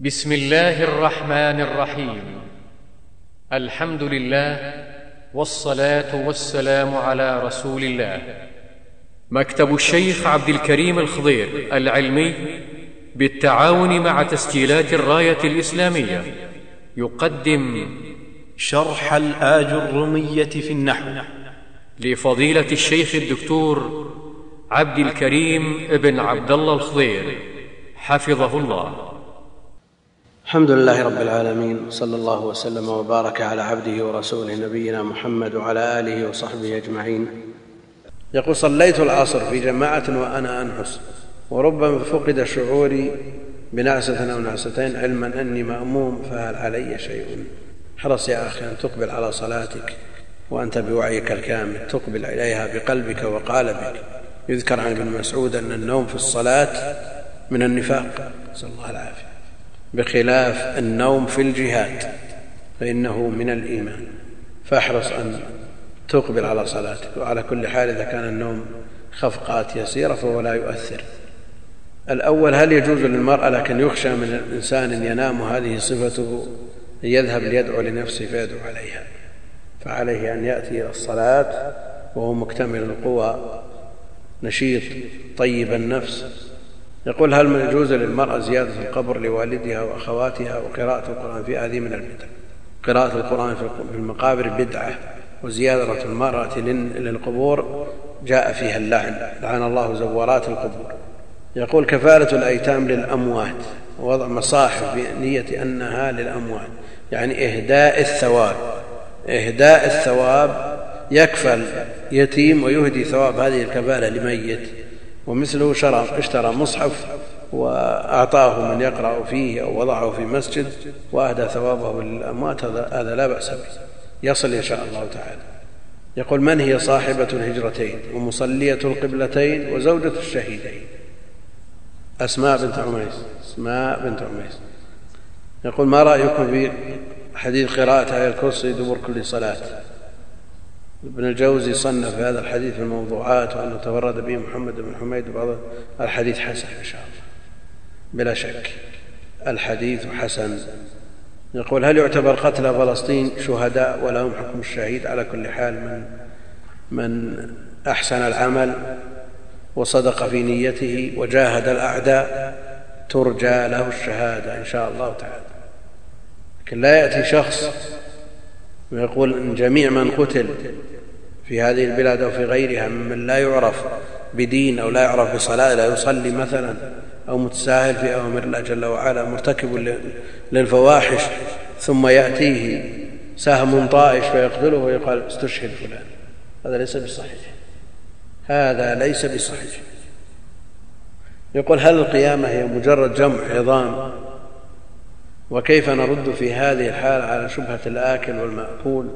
بسم الله الرحمن الرحيم. الحمد لله والصلاة والسلام على رسول الله. مكتب الشيخ عبد الكريم الخضير العلمي بالتعاون مع تسجيلات الراية الإسلامية. يقدم شرح الآج الرمية في النحو لفضيلة الشيخ الدكتور عبد الكريم بن عبد الله الخضير. حفظه الله. الحمد لله رب العالمين صلى الله وسلم وبارك على عبده ورسوله نبينا محمد وعلى آله وصحبه أجمعين. يقول صليت العصر في جماعة وأنا أنحس وربما فقد شعوري بنعسه أو نعستين علما أني مأموم فهل علي شيء؟ حرص يا أخي أن تقبل على صلاتك وأنت بوعيك الكامل تقبل إليها بقلبك وقالبك. يذكر عن ابن مسعود أن النوم في الصلاة من النفاق. نسأل الله العافية. بخلاف النوم في الجهاد فإنه من الإيمان. فاحرص أن تقبل على صلاتك وعلى كل حال إذا كان النوم خفقات يسيرة فهو لا يؤثر. الأول هل يجوز للمرأة لكن يخشى من الانسان ينام هذه صفته يذهب ليدعو لنفسه فيدعو عليها؟ فعليه أن يأتي إلى الصلاة وهو مكتمل القوى نشيط طيب النفس يقول هل يجوز للمرأة زيادة القبر لوالدها وأخواتها وقراءة القرآن في هذه من البدع؟ قراءة القرآن في المقابر بدعة وزيادة المرأة للقبور جاء فيها اللعن لعن الله زوارات القبور. يقول كفالة الأيتام للأموات ووضع مصاحف بنية أنها للأموات. يعني إهداء الثواب إهداء الثواب يكفل يتيم ويهدي ثواب هذه الكفالة لميت. ومثله شرى اشترى مصحف وأعطاه من يقرأ فيه أو وضعه في مسجد وأهدى ثوابه للأموات. هذا لا بأس به. يصل إن شاء الله تعالى. يقول من هي صاحبة الهجرتين ومصلية القبلتين وزوجة الشهيدين؟ أسماء بنت عميس. أسماء بنت عميس. يقول ما رأيكم في حديث قراءة آية الكرسي دبر كل صلاة؟ ابن الجوزي صنف هذا الحديث في الموضوعات وانه تفرد به محمد بن حميد وبعض الحديث حسن إن شاء الله. بلا شك الحديث حسن. يقول هل يعتبر قتلى فلسطين شهداء ولهم حكم الشهيد؟ على كل حال من من أحسن العمل وصدق في نيته وجاهد الأعداء ترجى له الشهادة إن شاء الله تعالى. لكن لا يأتي شخص ويقول إن جميع من قتل في هذه البلاد أو في غيرها ممن لا يعرف بدين أو لا يعرف بصلاة لا يصلي مثلا أو متساهل في أوامر الله جل وعلا مرتكب للفواحش ثم يأتيه سهم طائش فيقتله ويقال استشهد فلان. هذا ليس بصحيح. هذا ليس بصحيح. يقول هل القيامة هي مجرد جمع عظام وكيف نرد في هذه الحال على شبهة الآكل والمأكول؟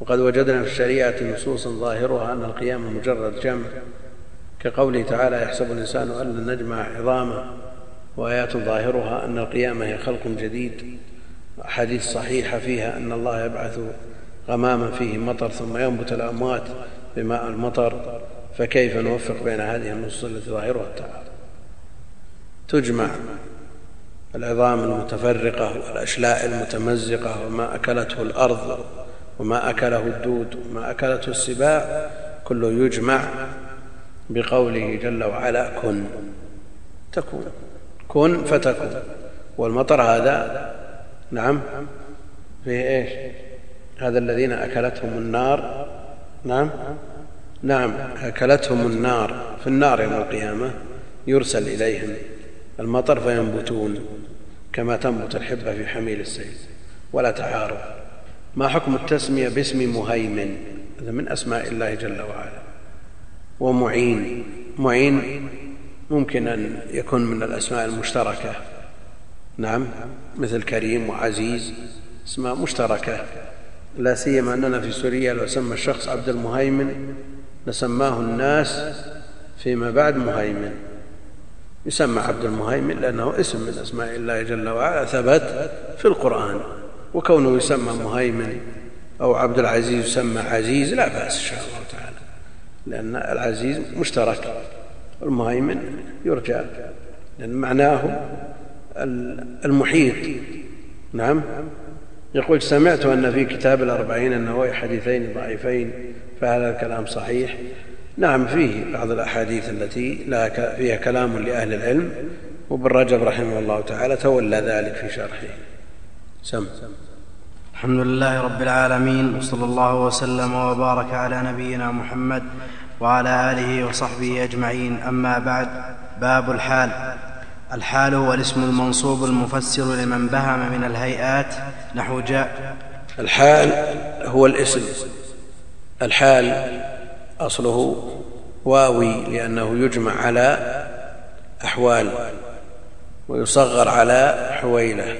وقد وجدنا في الشريعة نصوصا ظاهرها أن القيامه مجرد جمع كقوله تعالى يحسب الإنسان أن لن نجمع عظامه وآيات ظاهرها أن القيامه هي خلق جديد. احاديث صحيحه فيها أن الله يبعث غماما فيه مطر ثم ينبت الأموات بماء المطر. فكيف نوفق بين هذه النصوص التي ظاهرها التعارض تجمع العظام المتفرقة والأشلاء المتمزقة وما أكلته الأرض وما أكله الدود وما أكلته السباع كله يجمع بقوله جل وعلا كن. تكون. كن فتكون. والمطر هذا نعم فيه إيش؟ هذا الذين أكلتهم النار. نعم. نعم أكلتهم النار. في النار يوم القيامة يرسل إليهم. المطر فينبتون كما تنبت الحبة في حميل السيل. ولا تعارض ما حكم التسمية باسم مهيمن؟ هذا من أسماء الله جل وعلا. ومعين. معين ممكن أن يكون من الأسماء المشتركة. نعم مثل كريم وعزيز. أسماء مشتركة. لا سيما أننا في سوريا لو سمى الشخص عبد المهيمن لسماه الناس فيما بعد مهيمن. يسمى عبد المهيمن لأنه اسم من أسماء الله جل وعلا ثبت في القرآن. وكونه يسمى مهيمن أو عبد العزيز يسمى عزيز لا بأس إن شاء الله تعالى لأن العزيز مشترك. المهيمن يرجى لأن معناه المحيط. نعم. يقول سمعت أن في كتاب الأربعين النووي حديثين ضعيفين فهذا الكلام صحيح. نعم فيه بعض الأحاديث التي لا فيها كلام لأهل العلم وابن رجب رحمه الله تعالى تولى ذلك في شرحه. سم. الحمد لله رب العالمين وصلى الله وسلم وبارك على نبينا محمد وعلى آله وصحبه أجمعين. أما بعد باب الحال. الحال هو الاسم المنصوب المفسر لمن بهم من الهيئات نحو جاء. الحال هو الاسم. الحال أصله واوي لأنه يجمع على أحوال ويصغر على حويلة.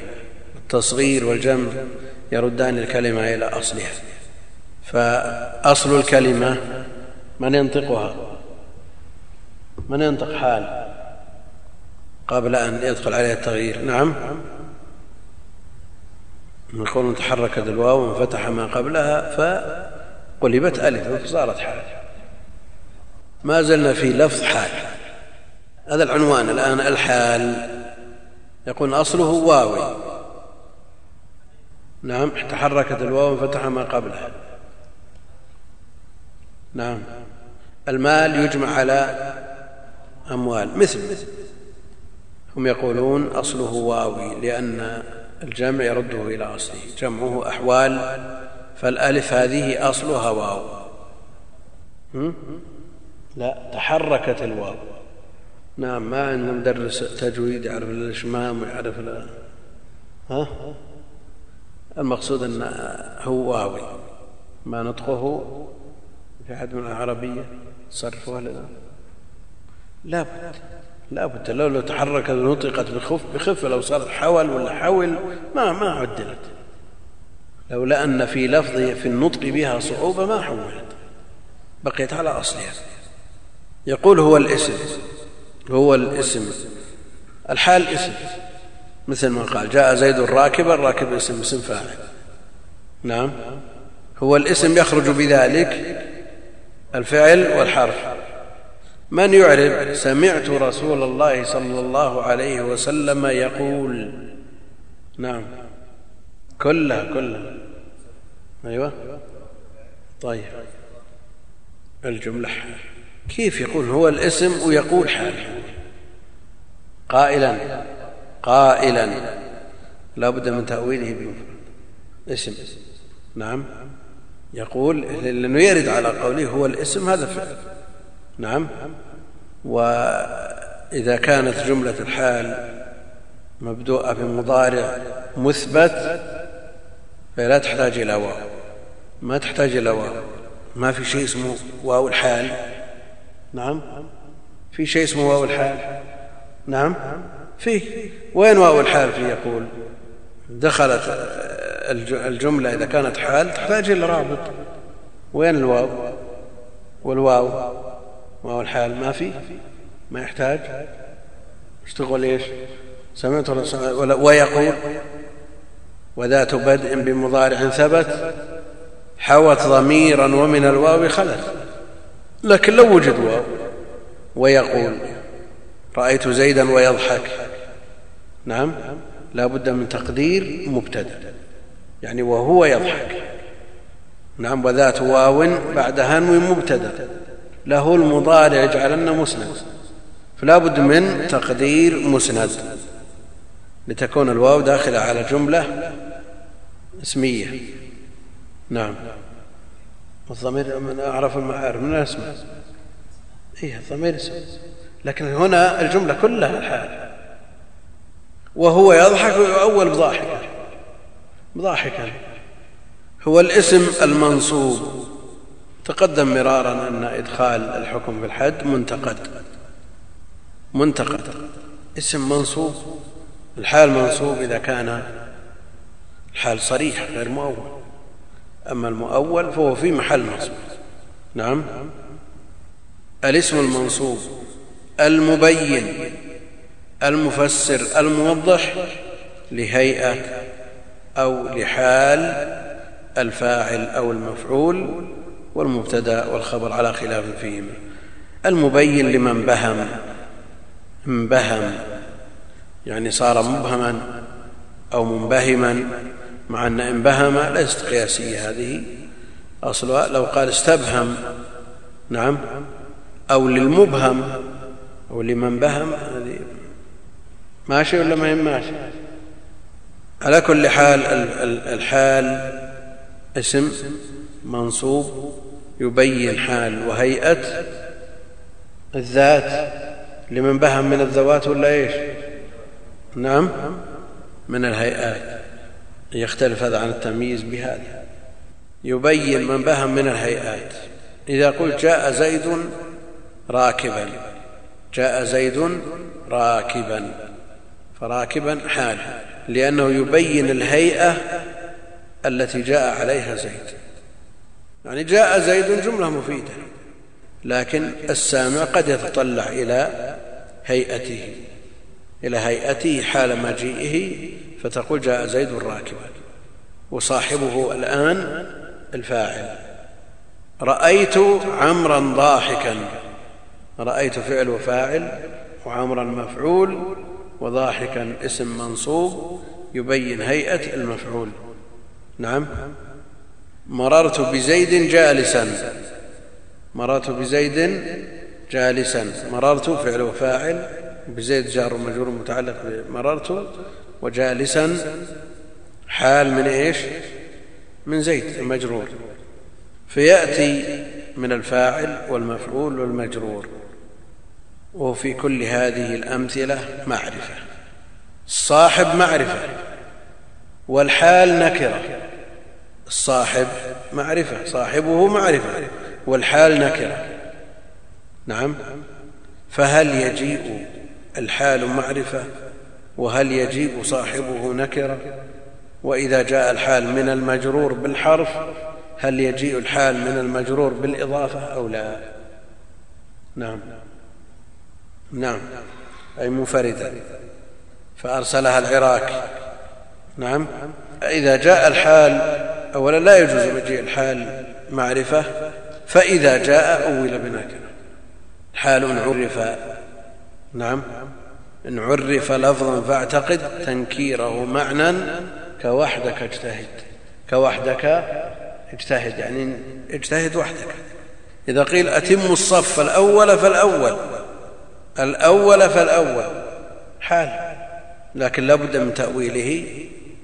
التصغير والجمع يردان الكلمة إلى أصلها. فأصل الكلمة من ينطقها؟ من ينطق حال قبل أن يدخل عليها التغيير؟ نعم. من قول تحركت الواو وانفتح ما قبلها فقلبت ألف فصارت حال. ما زلنا في لفظ حال. هذا العنوان الآن الحال. يقول أصله واوي نعم تحركت الواو وانفتح ما قبلها. نعم. المال يجمع على أموال. مثل هم يقولون أصله واوي لأن الجمع يرده إلى أصله. جمعه أحوال فالألف هذه أصلها واو. لا تحركت الواو. نعم ما عندنا مدرس تجويد يعرف الاشمام ويعرف ها؟ المقصود أن هو واوي. ما نطقه؟ في أحد من العربية صرفها لنا لا؟ بد لا بد لو لو تحركت ونطقت بخف بخف لو صارت حول ولا حول ما ما عدلت. لولا أن في لفظ في النطق بها صعوبة ما حولت. بقيت على أصلها. يقول هو الاسم هو الاسم. الحال اسم. مثل ما قال جاء زيد راكبا راكب اسم اسم فاعل. نعم. هو الاسم يخرج بذلك الفعل والحرف. من يعرب؟ سمعت رسول الله صلى الله عليه وسلم يقول. نعم. كلها كلها. أيوه. طيب. الجملة. كيف يقول هو الاسم ويقول حال؟ قائلا. قائلا. لا بد من تأويله بمفرد. اسم. نعم. يقول لأنه يرد على قوله هو الاسم هذا فعل. نعم. وإذا كانت جملة الحال مبدوءة بمضارع مثبت فلا تحتاج إلى واو. ما تحتاج إلى واو. ما في شيء اسمه واو الحال. نعم. في شيء اسمه واو الحال. نعم. فيه. وين واو الحال في يقول. دخلت الجملة إذا كانت حال تحتاج إلى رابط. وين الواو؟ والواو. واو الحال ما في. ما يحتاج. اشتغل إيش؟ سمعت ويقول وذات بدء بمضارع ثبت حوت ضميرا ومن الواو خلت. لكن لو وجد واو ويقول رأيت زيدا ويضحك. نعم لا بد من تقدير مبتدأ يعني وهو يضحك. نعم وذات واو بعد هنو مبتدأ له المضارع يجعلن مسند. فلا بد من تقدير مسند لتكون الواو داخلة على جملة اسمية. نعم. الضمير من أعرف المعارف من الأسماء إيه الضمير اسم لكن هنا الجملة كلها الحال وهو يضحك ويؤول بضاحكا بضاحكا هو الاسم المنصوب. تقدم مرارا أن إدخال الحكم في الحد منتقد. منتقد. اسم منصوب. الحال منصوب إذا كان الحال صريح غير مؤول. أما المؤول فهو في محل نصب نعم. الاسم المنصوب المبين المفسر الموضح لهيئة أو لحال الفاعل أو المفعول والمبتدأ والخبر على خلاف فيهما. المبين لمن بهم من بهم يعني صار مبهما أو منبهما مع أن انبهم ليست قياسية هذه. أصلها لو قال استبهم نعم أو للمبهم أو لمن بهم هذه ماشي ولا ما هي ماشي؟ على كل حال الحال اسم منصوب يبين حال وهيئة الذات. لمن بهم من الذوات ولا إيش؟ نعم من الهيئات. يختلف هذا عن التمييز بهذا. يبين من بهم من الهيئات. إذا قلت جاء زيد راكبا. جاء زيد راكبا. فراكبا حال. لأنه يبين الهيئة التي جاء عليها زيد. يعني جاء زيد جملة مفيدة. لكن السامع قد يتطلع إلى هيئته. إلى هيئته حال مجيئه فتقول جاء زيد راكبا وصاحبه الآن الفاعل. رأيت عمرا ضاحكا. رأيت فعل وفاعل وعمرا مفعول وضاحكا. اسم منصوب يبين هيئة المفعول. نعم. مررت بزيد جالسا. مررت بزيد جالسا. مررت فعل وفاعل. بزيد جار ومجرور متعلق مررت وجالسا حال من إيش؟ من زيد المجرور. فيأتي من الفاعل والمفعول والمجرور. وفي كل هذه الأمثلة معرفة. الصاحب معرفة والحال نكرة. الصاحب معرفة صاحبه معرفة والحال نكرة. نعم. فهل يجيء الحال معرفة؟ وهل يجيء صاحبه نكره وإذا جاء الحال من المجرور بالحرف هل يجيء الحال من المجرور بالإضافة أو لا؟ نعم. نعم. أي منفردا فأرسلها العراك. نعم. إذا جاء الحال أولا لا يجوز مجيء الحال معرفة فإذا جاء أول بنكرة. حال عرف. نعم. إن عرف لفظا فاعتقد تنكيره معنى كوحدك اجتهد. كوحدك اجتهد يعني اجتهد وحدك. إذا قيل أتم الصف الأول فالأول. الأول فالأول. حال. لكن لا بد من تأويله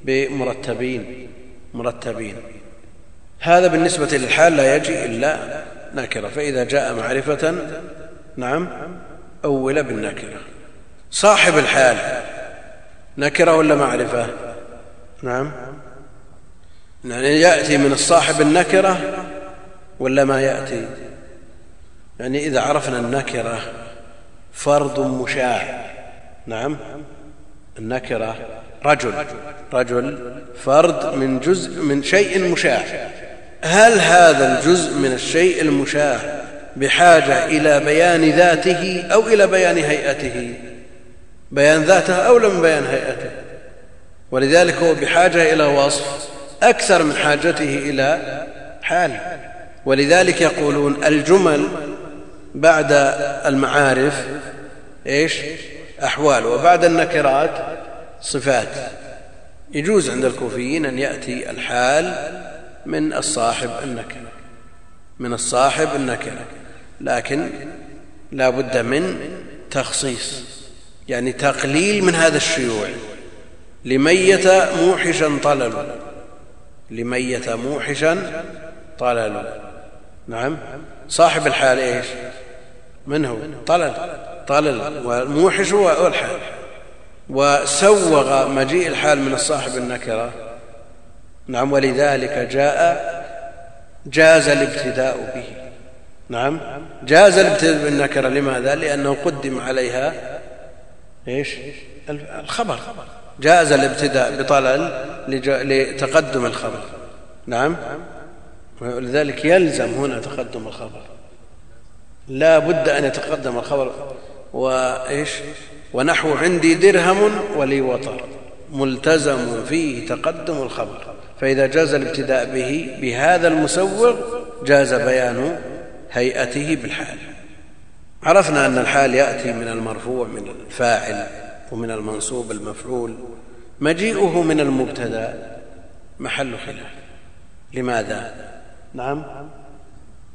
بمرتبين. مرتبين. هذا بالنسبة للحال لا يجي إلا نكرة فإذا جاء معرفة نعم أول بالنكرة صاحب الحال. نكرة ولا معرفة؟ نعم. يعني يأتي من الصاحب النكرة ولا ما يأتي؟ يعني إذا عرفنا النكرة فرد مشاع. نعم. النكرة رجل. رجل فرد من جزء من شيء مشاع. هل هذا الجزء من الشيء المشاع بحاجة إلى بيان ذاته أو إلى بيان هيئته؟ بيان ذاته أولى من بيان هيئته. ولذلك هو بحاجة إلى وصف أكثر من حاجته إلى حال. ولذلك يقولون الجمل بعد المعارف إيش؟ أحوال وبعد النكرات صفات. يجوز عند الكوفيين أن يأتي الحال من الصاحب النكره من الصاحب النكره لكن لا بد من تخصيص. يعني تقليل من هذا الشيوع. لميت موحشا طلل. لميت موحشا طلل. نعم. صاحب الحال إيش؟ من هو؟ طلل. طلل. والموحش هو الحال وسوغ مجيء الحال من الصاحب النكرة. نعم. ولذلك جاء جاز الابتداء به. نعم. جاز الابتداء بالنكرة. لماذا؟ لأنه قدم عليها إيش؟ الخبر. جاز الابتداء بطلل لتقدم الخبر. نعم. ولذلك يلزم هنا تقدم الخبر. لا بد أن يتقدم الخبر وايش ونحو عندي درهم ولي وطر. ملتزم فيه تقدم الخبر. فإذا جاز الابتداء به بهذا المسوغ جاز بيان هيئته بالحال. عرفنا أن الحال يأتي من المرفوع من الفاعل ومن المنصوب المفعول. مجيئه من المبتدا محل خلاف. لماذا؟ نعم.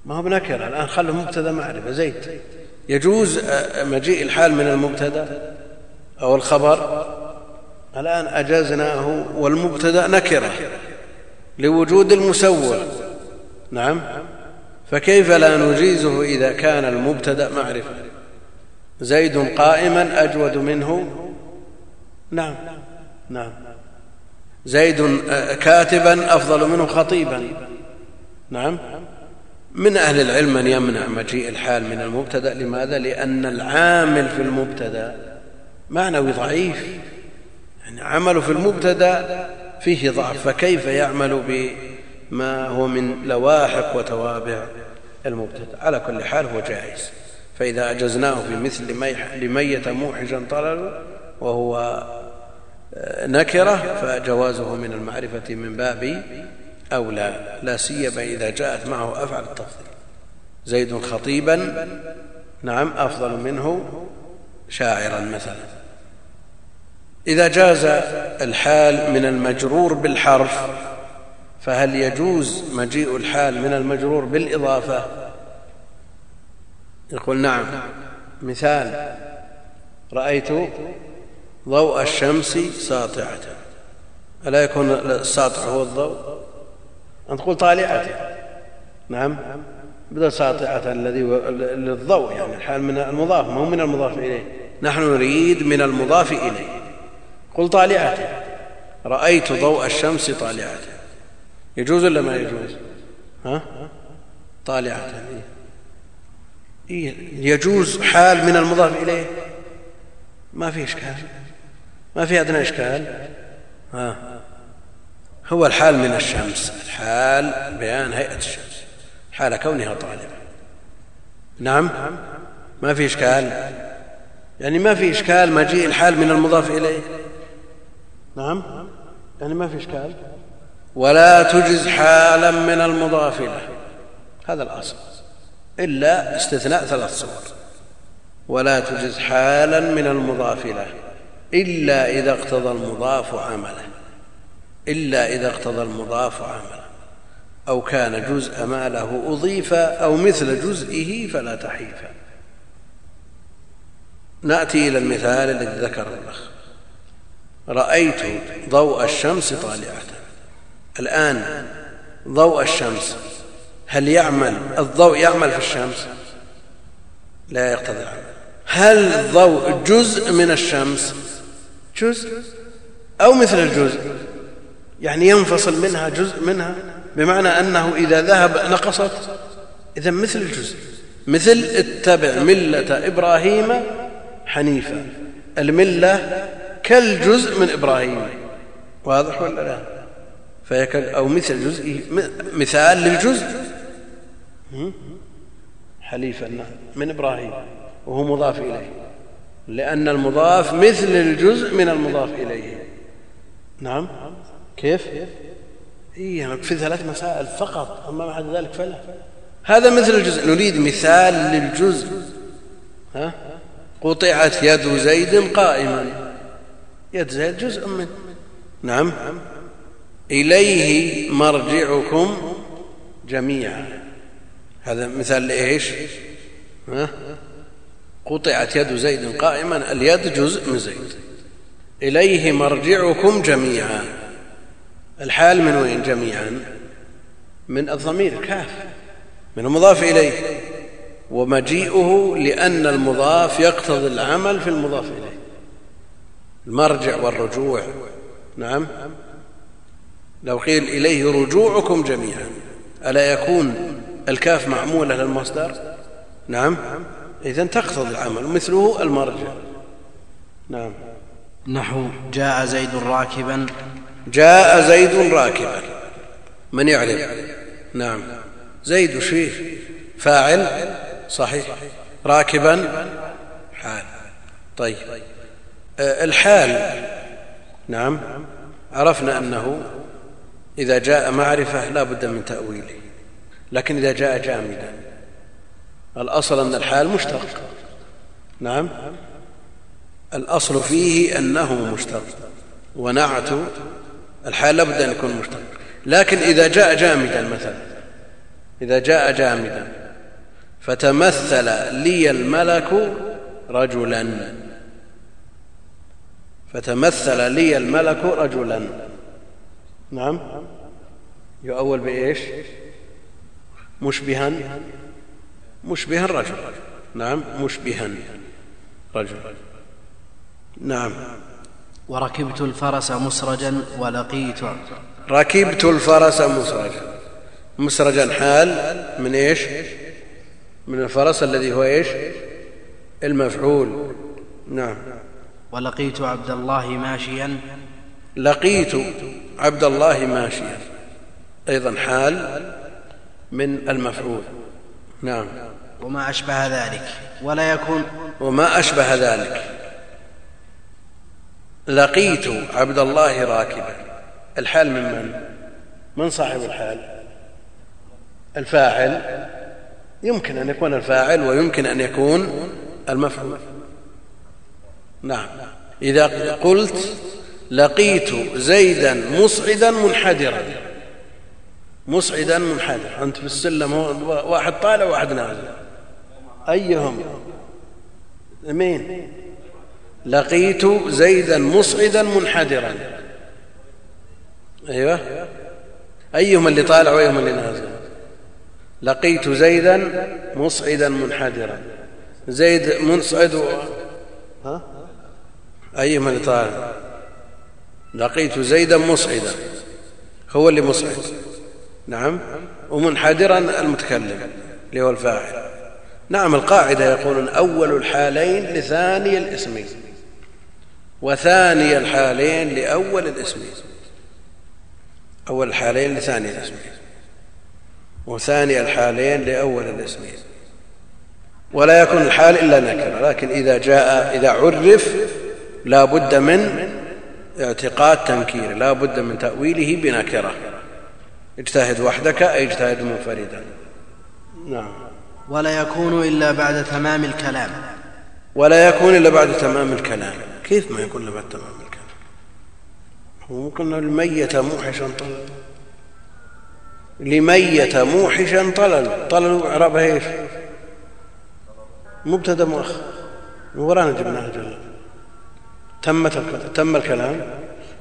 ما هو بنكرة. الآن خله مبتدا معرفة. زيد. يجوز مجيء الحال من المبتدا أو الخبر؟ الآن اجزناه والمبتدا نكرة لوجود المسوى نعم. فكيف لا نجيزه إذا كان المبتدأ معرفة؟ زيد قائما أجود منه؟ نعم. نعم. زيد كاتبا أفضل منه خطيبا. نعم. من أهل العلم من يمنع مجيء الحال من المبتدأ؟ لماذا؟ لأن العامل في المبتدأ معنوي ضعيف. يعني عمله في المبتدأ فيه ضعف. فكيف يعمل بما هو من لواحق وتوابع؟ المبتدأ. على كل حال هو جائز. فإذا أجزناه في مثل لمية موحجا طلل وهو نكرة فجوازه من المعرفة من باب أولى. لا سيما إذا جاءت معه أفعل التفضيل. زيد خطيبا نعم أفضل منه شاعرا مثلا. إذا جاز الحال من المجرور بالحرف فهل يجوز مجيء الحال من المجرور بالإضافة؟ يقول نعم. مثال رأيت ضوء الشمس ساطعة. ألا يكون الساطع هو الضوء؟ أن تقول طالعة. نعم. بدل ساطعة الذي للضوء يعني الحال من المضاف ما هو من المضاف إليه؟ نحن نريد من المضاف إليه. قل طالعة. رأيت ضوء الشمس طالعة. يجوز ولا ما يجوز؟ ها؟ طالعة. إيه؟ يجوز حال من المضاف إليه؟ ما في إشكال. ما في أدنى إشكال. ها؟ هو الحال من الشمس. الحال بيان هيئة الشمس. حال كونها طالبة نعم؟ ما في إشكال. يعني ما في إشكال مجيء الحال من المضاف إليه. نعم؟ يعني ما في إشكال. ولا تجز حالا من المضاف له هذا الأصل. إلا استثناء ثلاث صور. ولا تجز حالا من المضاف له إلا إذا اقتضى المضاف عمله. إلا إذا اقتضى المضاف عمله. أو كان جزء ما له أضيف أو مثل جزئه فلا تحيف نأتي إلى المثال الذي ذكره الأخ. رأيت ضوء الشمس طالعة. الآن ضوء الشمس. هل يعمل؟ الضوء يعمل في الشمس؟ لا يقتضي العمل هل الضوء جزء من الشمس؟ جزء أو مثل الجزء؟ يعني ينفصل منها جزء منها بمعنى أنه إذا ذهب نقصت. إذا مثل الجزء. مثل اتبع ملة إبراهيم حنيفا. الملة كالجزء من إبراهيم. واضح ولا لا؟ فيكل أو مثل جزء مثال للجزء. حليفا من إبراهيم وهو مضاف إليه. لأن المضاف مثل الجزء من المضاف إليه. نعم. كيف؟ إيه في ثلاث مسائل فقط أما بعد ذلك فلا. هذا مثل الجزء. نريد مثال للجزء. ها؟ قطعت يد زيد قائما. يد زيد جزء منه نعم. إليه مرجعكم جميعا. هذا مثال لإيش؟ ها؟ قطعت يد زيد قائما اليد جزء من زيد. إليه مرجعكم جميعا. الحال من وين جميعا؟ من الضمير كاف من المضاف إليه. ومجيئه لأن المضاف يقتضي العمل في المضاف إليه. المرجع والرجوع. نعم. لو قيل إليه رجوعكم جميعا. ألا يكون الكاف معمولة للمصدر نعم. إذن تقتضي العمل مثله المرجع. نعم. نحو جاء زيد راكبا. جاء زيد راكبا. من يعلم نعم. زيد شيء فاعل؟ صحيح. راكبا؟ حال. طيب. آه، الحال. نعم. عرفنا أنه إذا جاء معرفة لا بد من تأويله لكن إذا جاء جامدا. الأصل أن الحال مشتق. نعم. الأصل فيه أنه مشتق. ونعت الحال لابد أن يكون مشتق. لكن إذا جاء جامدا مثلا إذا جاء جامدا فتمثل لي الملك رجلا. فتمثل لي الملك رجلا. نعم. يؤول بإيش؟ مشبها. مشبها رجل. نعم مشبها. رجل. نعم. وركبت الفرس مسرجا ولقيت. ركبت الفرس مسرجا. مسرجا حال من إيش؟ من الفرس الذي هو إيش؟ المفعول. نعم. ولقيت عبد الله ماشيا. لقيت. عبد الله ماشيا. أيضا حال من المفعول. نعم. وما أشبه ذلك. ولا يكون وما أشبه ذلك. لقيت عبد الله راكبا. الحال من من؟ من صاحب الحال؟ الفاعل. يمكن أن يكون الفاعل ويمكن أن يكون المفعول. نعم. إذا قلت لقيت زيدا مصعدا منحدرا. مصعدا منحدرا أنت في السلم واحد طالع وواحد نازل. أيهم؟ مين؟ لقيت زيدا مصعدا منحدرا. أيوه. أيهما اللي طالع وأيهما اللي نازل؟ لقيت زيدا مصعدا منحدرا. زيد منصعد و... ها؟ أيهما اللي طالع؟ لقيت زيدا مصعدا. هو اللي مصعد. نعم. ومنحدرا المتكلم اللي هو الفاعل. نعم القاعدة يقولون أول الحالين لثاني الاسمين وثاني الحالين لأول الاسمين أول الحالين لثاني الاسمين وثاني الحالين لأول الاسمين ولا يكون الحال إلا نكرة لكن إذا جاء إذا عرف لا بد من اعتقاد تنكير لا بد من تأويله بنكرة. اجتهد وحدك أي اجتهد منفردا. نعم. ولا يكون إلا بعد تمام الكلام. ولا يكون إلا بعد تمام الكلام. كيف ما يكون إلا بعد تمام الكلام؟ ممكن الميت موحشا طلل لميت موحشا طلل طلل اعرابها إيش؟ مبتدأ مؤخر. ورانا جبناها جل. تمت تم الكلام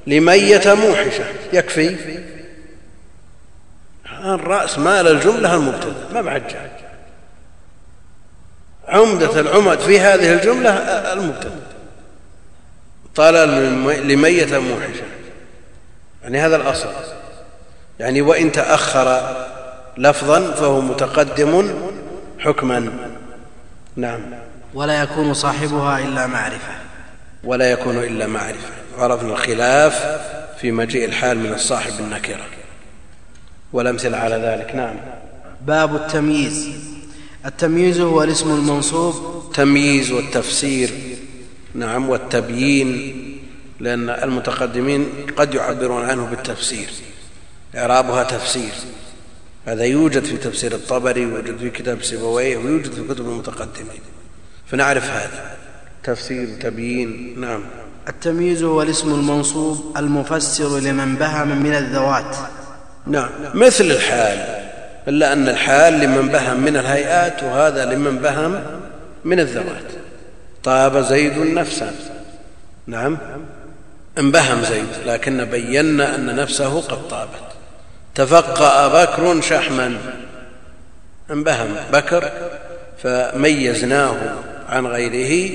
لميت موحشة. يكفي؟ الرأس مال الجملة المبتدأ. ما بعد جاء عمدة العمد في هذه الجملة المبتدأ. طال لميت موحشة. يعني هذا الأصل. يعني وإن تأخر لفظا فهو متقدم حكما. نعم. ولا يكون صاحبها إلا معرفة. ولا يكون إلا معرفة. عرفنا الخلاف في مجيء الحال من الصاحب النكرة. والأمثلة على ذلك. نعم. باب التمييز. التمييز هو الاسم المنصوب. تمييز والتفسير. نعم. والتبيين. لأن المتقدمين قد يعبرون عنه بالتفسير. إعرابها تفسير. هذا يوجد في تفسير الطبري ويوجد في كتاب سيبويه ويوجد في كتب المتقدمين. فنعرف هذا. تفسير تبيين نعم. التمييز هو الاسم المنصوب المفسر لمن بهم من الذوات. نعم. مثل الحال إلا أن الحال لمن بهم من الهيئات وهذا لمن بهم من الذوات. طاب زيد نفسا نعم. انبهم زيد لكن بينا أن نفسه قد طابت. تفقأ بكر شحما. انبهم بكر فميزناه عن غيره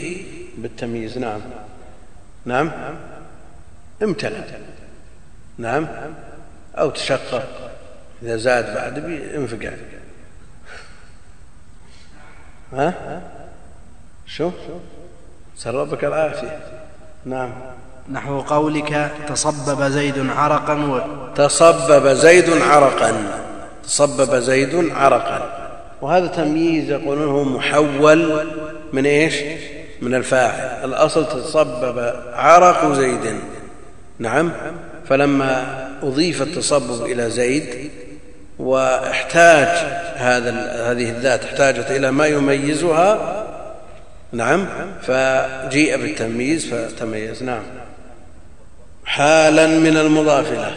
بالتمييز. نعم. نعم. امتلأ. نعم. أو تشقق. إذا زاد بعد بينفقع. ها؟ شو؟ سربك العافية. نعم. نحو قولك تصبب زيد عرقا و... تصبب زيد عرقا. تصبب زيد عرقا. وهذا تمييز يقولون هو محول من إيش؟ من الفاعل. الأصل تصبب عرق زيد. نعم. فلما أضيف التصبب إلى زيد واحتاج هذا هذه الذات احتاجت إلى ما يميزها نعم فجيء بالتمييز فتميز. نعم. حالا من المضاف له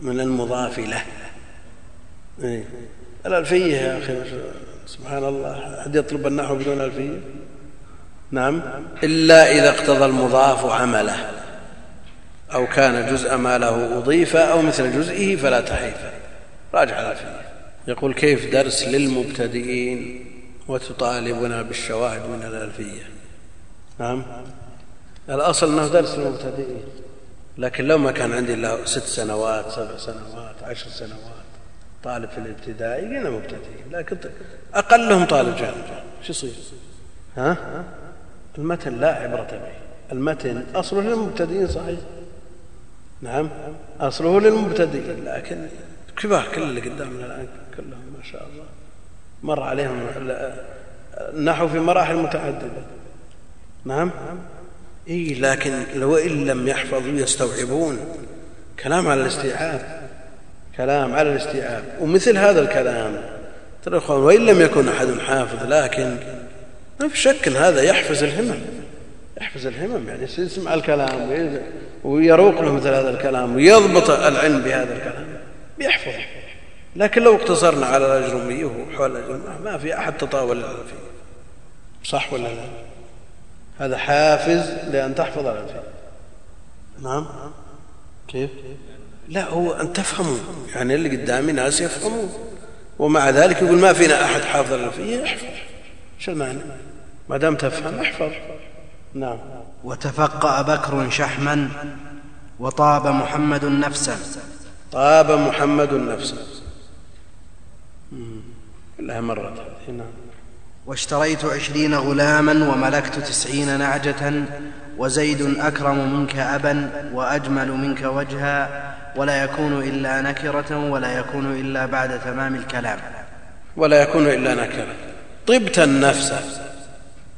من المضاف له إيه. الألفية يا أخي سبحان الله. أحد يطلب النحو بدون ألفية؟ نعم. إلا إذا اقتضى المضاف عمله أو كان جزء ما له أضيف أو مثل جزئه فلا تحيف. راجع الألفية يقول كيف درس للمبتدئين وتطالبنا بالشواهد من الألفية؟ نعم. الأصل أنه درس للمبتدئين لكن لو ما كان عندي إلا ست سنوات سبع سنوات عشر سنوات طالب في الابتدائي قلنا مبتدئين لكن أقلهم طالب جامعة. شو يصير؟ ها؟ المتن لا عبرة به. المتن أصله للمبتدئين صحيح؟ نعم أصله للمبتدئين. لكن كبار كل اللي قدامنا الآن كلهم ما شاء الله. مر عليهم النحو في مراحل متعددة. نعم؟ إي لكن لو إن لم يحفظوا يستوعبون. كلام على الاستيعاب. كلام على الاستيعاب. ومثل هذا الكلام ترى وإن لم يكن أحد حافظ لكن ما في شك إن هذا يحفز الهمم. يحفز الهمم يعني يسمع الكلام ويروق له مثل هذا الكلام ويضبط العلم بهذا الكلام. بيحفظ لكن لو اقتصرنا على الاجرميه وحول ما في أحد تطاول فيه. صح ولا لا؟ هذا حافز لأن تحفظ الألفية نعم. كيف؟ لا هو أن تفهموا يعني اللي قدامي ناس يفهموا ومع ذلك يقول ما فينا أحد حافظ الألفية احفظ شو المعنى؟ ما دام تفهم احفظ. نعم. وتفقأ بكر شحما وطاب محمد نفسا طاب محمد نفسا كلها مرت. نعم. واشتريت عشرين غلاما وملكت تسعين نعجة وزيد أكرم منك أبا وأجمل منك وجها ولا يكون إلا نكرة ولا يكون إلا بعد تمام الكلام. ولا يكون إلا نكرة. طبت النفس.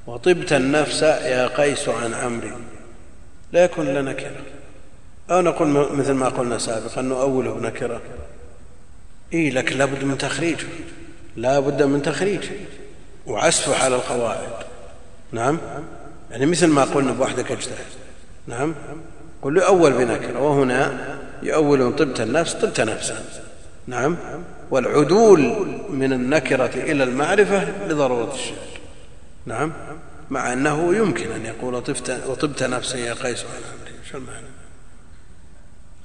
وطبت النفس يا قيس عن عمري لا يكون إلا نكرة أو نقول مثل ما قلنا سابقا نؤوله نكرة. إيه لكن لابد من تخريجه لا بد من تخريجه وعسفه على القواعد. نعم؟ يعني مثل ما قلنا بوحدك اجتهد. نعم؟ قل أول بنكرة. وهنا يؤول طبت النفس طبت نفسا. نعم؟ والعدول من النكرة إلى المعرفة لضرورة الشعر نعم. مع أنه يمكن أن يقول طبت, وطبت نفسا يا قيس عن أمري. شو المعنى؟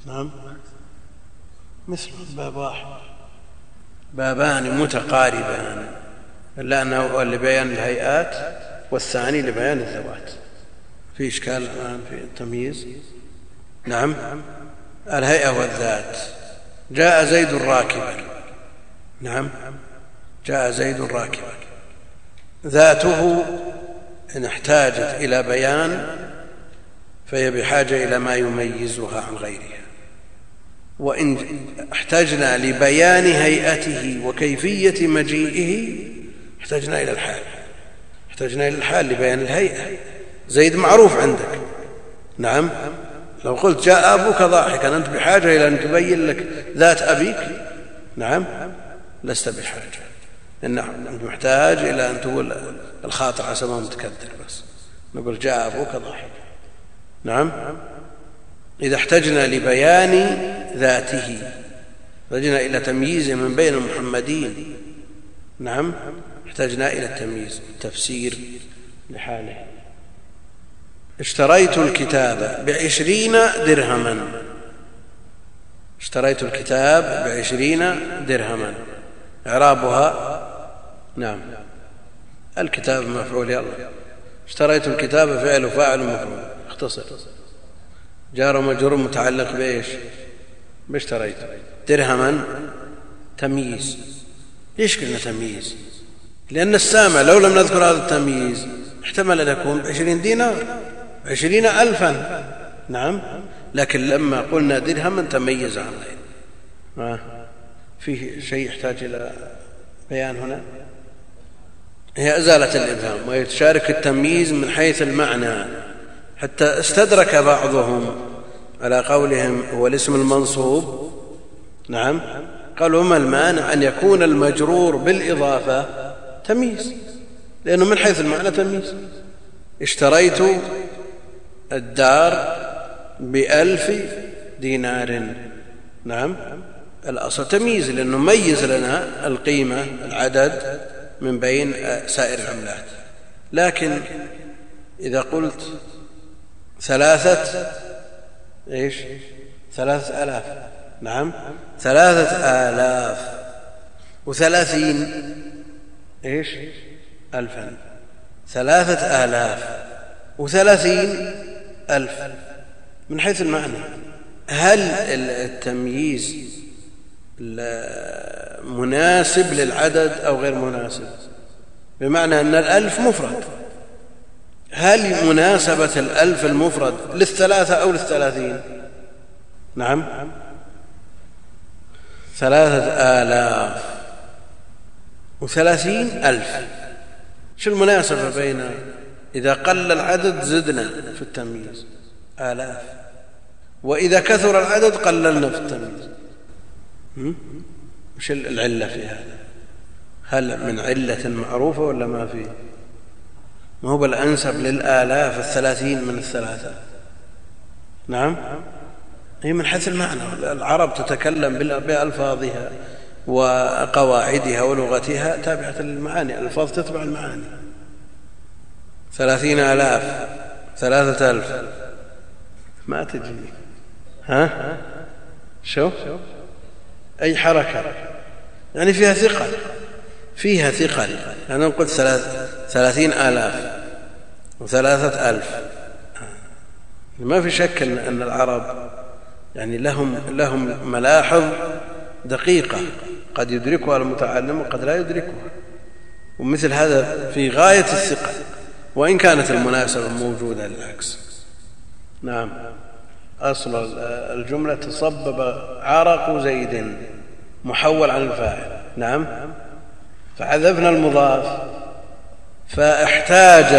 نعم. مثل باب واحد. بابان متقاربان. إلا أنه لبيان الهيئات والثاني لبيان الذوات. في إشكال الآن في التمييز؟ نعم. الهيئة والذات. جاء زيد راكبا. نعم. جاء زيد راكبا. ذاته إن احتاجت إلى بيان فهي بحاجة إلى ما يميزها عن غيرها. وإن احتجنا لبيان هيئته وكيفية مجيئه احتجنا إلى الحال. احتجنا إلى الحال لبيان الهيئة. زيد معروف عندك. نعم. لو قلت جاء أبوك ضاحكا أنت بحاجة إلى أن تبين لك ذات أبيك؟ نعم. لست بحاجة. أنت محتاج إلى أن تقول الخاطر عسى ما متكدر بس. نقول جاء أبوك ضاحكا نعم؟ إذا احتجنا لبيان ذاته احتجنا إلى تمييزه من بين المحمدين. نعم؟ احتجنا إلى التمييز التفسير لحاله. اشتريت الكتاب بعشرين درهما. اشتريت الكتاب بعشرين درهما. إعرابها. نعم. الكتاب مفعول يلا اشتريت الكتاب فعل وفاعل مفعول. اختصر. جار ومجرور متعلق بإيش؟ باشتريت. درهما. تمييز. ليش قلنا تمييز؟ لأن السامع لو لم نذكر هذا التمييز احتمل أن يكون بعشرين دينار عشرين ألفا. نعم. لكن لما قلنا درهما تميز عن غيره فيه شيء يحتاج إلى بيان هنا؟ هي أزالة الإبهام ويتشارك التمييز من حيث المعنى حتى استدرك بعضهم على قولهم هو الاسم المنصوب. نعم. قالوا ما المانع أن يكون المجرور بالإضافة تمييز؟ لأنه من حيث المعنى تمييز. اشتريت الدار بألف دينار. نعم. الأصل تمييز لأنه ميز لنا القيمة العدد من بين سائر العملات. لكن إذا قلت ثلاثة إيش؟ ثلاثة آلاف. نعم. ثلاثة آلاف وثلاثين إيش؟ ألفا. ثلاثة آلاف وثلاثين ألف. من حيث المعنى هل التمييز مناسب للعدد أو غير مناسب. بمعنى أن الألف مفرد. هل مناسبة الألف المفرد للثلاثة أو للثلاثين؟ نعم. ثلاثة آلاف. وثلاثين ألف. شو المناسبة بين إذا قل العدد زدنا في التمييز؟ آلاف. وإذا كثر العدد قللنا في التمييز. وش العلة في هذا؟ هل من علة معروفة ولا ما في؟ ما هو بالأنسب للآلاف الثلاثين من الثلاثة. نعم؟ هي من حيث المعنى. العرب تتكلم بألفاظها وقواعدها ولغتها تابعة للمعاني. الألفاظ تتبع المعاني. ثلاثين آلاف ثلاثة ألف. ما تجي ها؟ شو؟ أي حركة. يعني فيها ثقل. فيها ثقل. أنا قلت ثلاثين آلاف وثلاثة ألف. ما في شك أن العرب يعني لهم لهم ملاحظ دقيقة. قد يدركها المتعلم وقد لا يدركها. ومثل هذا في غاية الثقة وإن كانت المناسبة موجودة للعكس. نعم. أصل الجملة تصبب عرق زيد محول عن الفاعل. نعم. فحذفنا المضاف فاحتاج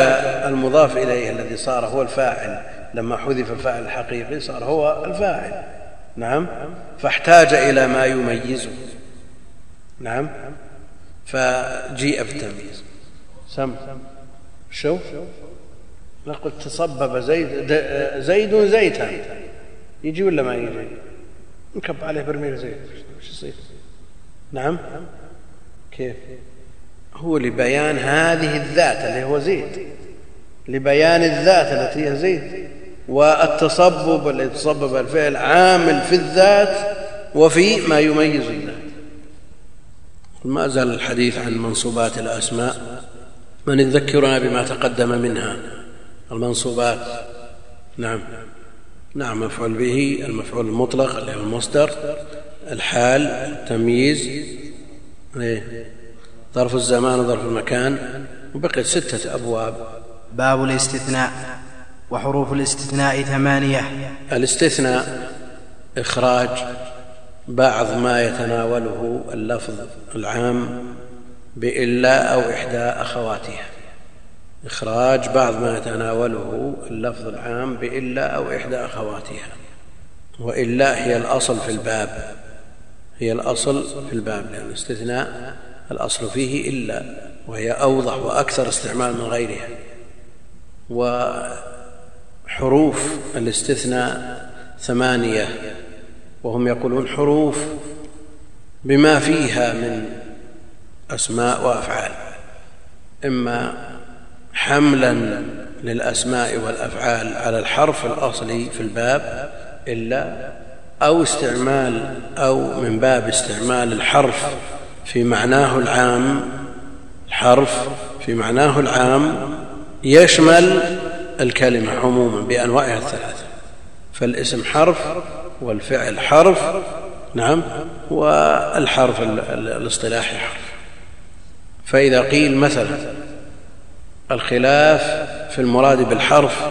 المضاف إليه الذي صار هو الفاعل. لما حذف الفاعل الحقيقي صار هو الفاعل. نعم. فاحتاج إلى ما يميزه. نعم. فجيء بالتمييز. سم. شو؟ لا تصبب زيد زيد زيتا. يجي ولا ما يجي؟ نكب عليه برميل زيت إيش يصير؟ نعم. كيف؟ هو لبيان هذه الذات اللي هو زيد لبيان الذات التي هي زيد والتصبب الذي تصبب الفعل عامل في الذات وفي ما يميز الذات. ما زال الحديث عن منصوبات الأسماء. من يذكرنا بما تقدم منها؟ المنصوبات. نعم. نعم مفعول به المفعول المطلق اللي هو المصدر الحال التمييز إيه؟ ظرف الزمان وظرف المكان وبقيت ستة أبواب باب الاستثناء وحروف الاستثناء ثمانية الاستثناء إخراج بعض ما يتناوله اللفظ العام بإلا أو إحدى أخواتها إخراج بعض ما يتناوله اللفظ العام بإلا أو إحدى أخواتها وإلا هي الأصل في الباب هي الأصل في الباب لأن الاستثناء الأصل فيه إلا وهي أوضح وأكثر استعمال من غيرها وحروف الاستثناء ثمانية وهم يقولون حروف بما فيها من أسماء وأفعال إما حملا للأسماء والأفعال على الحرف الأصلي في الباب إلا أو استعمال أو من باب استعمال الحرف في معناه العام الحرف في معناه العام يشمل الكلمة عموما بأنواعها الثلاثة فالاسم حرف والفعل حرف نعم والحرف الاصطلاحي حرف. فإذا قيل مثلا الخلاف في المراد بالحرف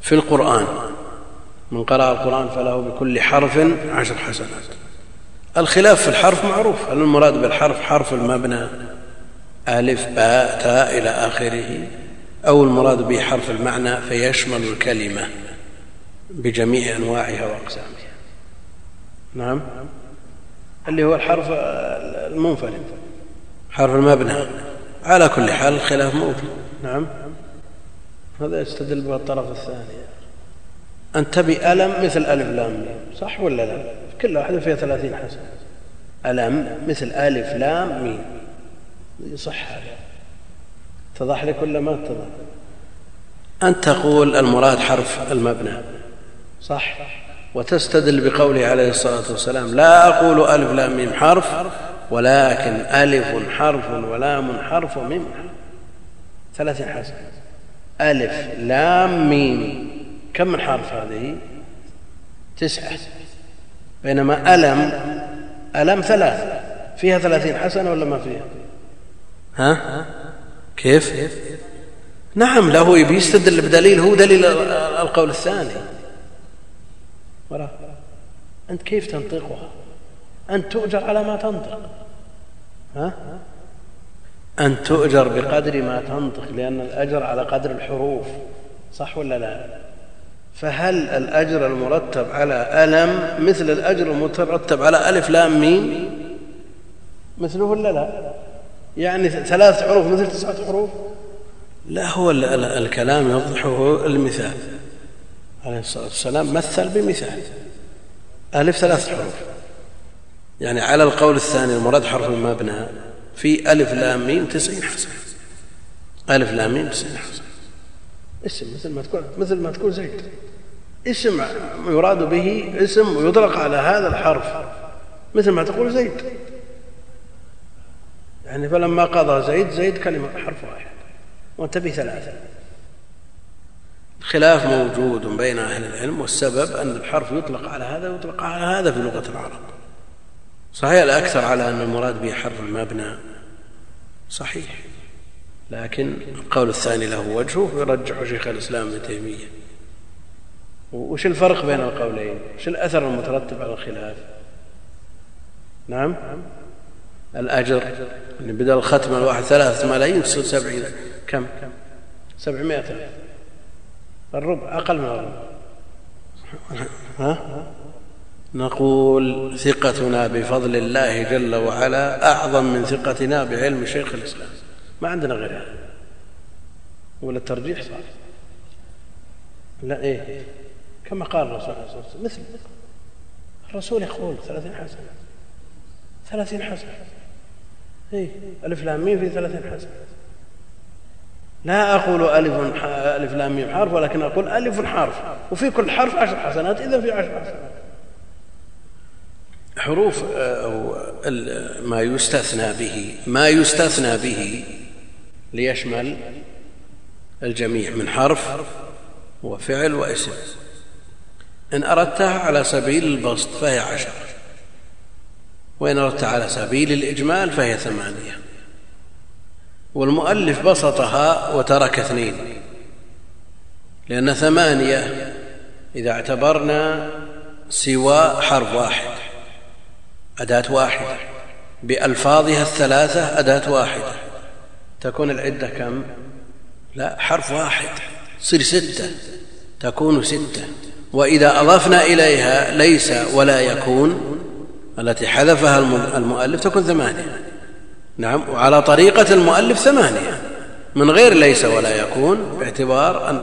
في القرآن. من قرأ القرآن فله بكل حرف عشر حسنات. الخلاف في الحرف معروف. هل المراد بالحرف حرف المبنى؟ ألف باء تاء إلى آخره. أو المراد به حرف المعنى فيشمل الكلمة بجميع أنواعها وأقسامها. نعم. اللي هو الحرف المنفرد. حرف المبنى. على كل حال الخلاف موجود نعم. هذا يستدل به الطرف الثاني. أن تبي ألم مثل ألف لام. صح ولا لا؟ كل واحدة فيها ثلاثين حسنة. ألم مثل ألف لام ميم. يصح هذا. اتضح لك ولا ما اتضح؟ أن تقول المراد حرف المبنى. صح. وتستدل بقوله عليه الصلاة والسلام لا أقول ألف لام ميم حرف. ولكن ألف حرف ولام حرف وميم ثلاثين حسنة ألف لام ميم. كم من حرف هذه؟ تسعة. بينما ألم ألم ثلاث. فيها ثلاثين حسنة ولا ما فيها؟ ها؟ كيف؟ نعم له يبي يستدل بدليل هو دليل القول الثاني. ورا أنت كيف تنطقها؟ أنت تؤجر على ما تنطق. ها؟ أن تؤجر بقدر ما تنطق لأن الأجر على قدر الحروف صح ولا لا؟ فهل الأجر المرتب على ألم مثل الأجر المترتب على ألف لام ميم؟ مثله ولا لا؟ يعني ثلاث حروف مثل تسعة حروف؟ لا هو الكلام يوضحه المثال. عليه الصلاة والسلام مثل بمثال. ألف ثلاث حروف. يعني على القول الثاني المراد حرف المبنى في ألف لام ميم تسعين حسنة ألف لام ميم تسعين حسنة اسم مثل ما تقول مثل ما تقول زيد. اسم يراد به اسم يطلق على هذا الحرف مثل ما تقول زيد. يعني فلما قضى زيد زيد كلمة حرف واحد. وانتبه ثلاثة. الخلاف موجود بين أهل العلم والسبب أن الحرف يطلق على هذا ويطلق على هذا في لغة العرب. صحيح الأكثر على أن المراد به حرف المبنى صحيح. لكن القول الثاني له وجهه يرجح شيخ الإسلام ابن تيمية. وش الفرق بين القولين؟ وش الأثر المترتب على الخلاف؟ نعم. الأجر اللي بدل الختم الواحد ثلاثة ملايين تصير سبعين. كم؟ سبعمائة. الربع أقل من الربع. ها؟ نقول ثقتنا بفضل الله جل وعلا أعظم من ثقتنا بعلم شيخ الإسلام. ما عندنا غير هذا. ولا الترجيح صار؟ لا إيه. كما قال الرسول عليه الصلاة والسلام مثل. الرسول يقول ثلاثين حسنة. ثلاثين حسنة. إيه. ألف لام ميم في ثلاثين حسنة. لا أقول ألف ألف لام ميم حرف ولكن أقول ألف حرف. وفي كل حرف عشر حسنات إذا في عشر حسنات. حروف أو ما يستثنى به ما يستثنى به ليشمل الجميع من حرف وفعل واسم. إن أردتها على سبيل البسط فهي عشر. وإن أردت على سبيل الإجمال فهي ثمانية. والمؤلف بسطها وترك اثنين. لأن ثمانية إذا اعتبرنا سوى حرف واحد. أداة واحدة. بألفاظها الثلاثة أداة واحدة. تكون العدة كم؟ لا حرف واحد. تصير ستة. تكون ستة. وإذا أضفنا إليها ليس ولا يكون التي حذفها المؤلف تكون ثمانية. نعم وعلى طريقة المؤلف ثمانية. من غير ليس ولا يكون باعتبار أن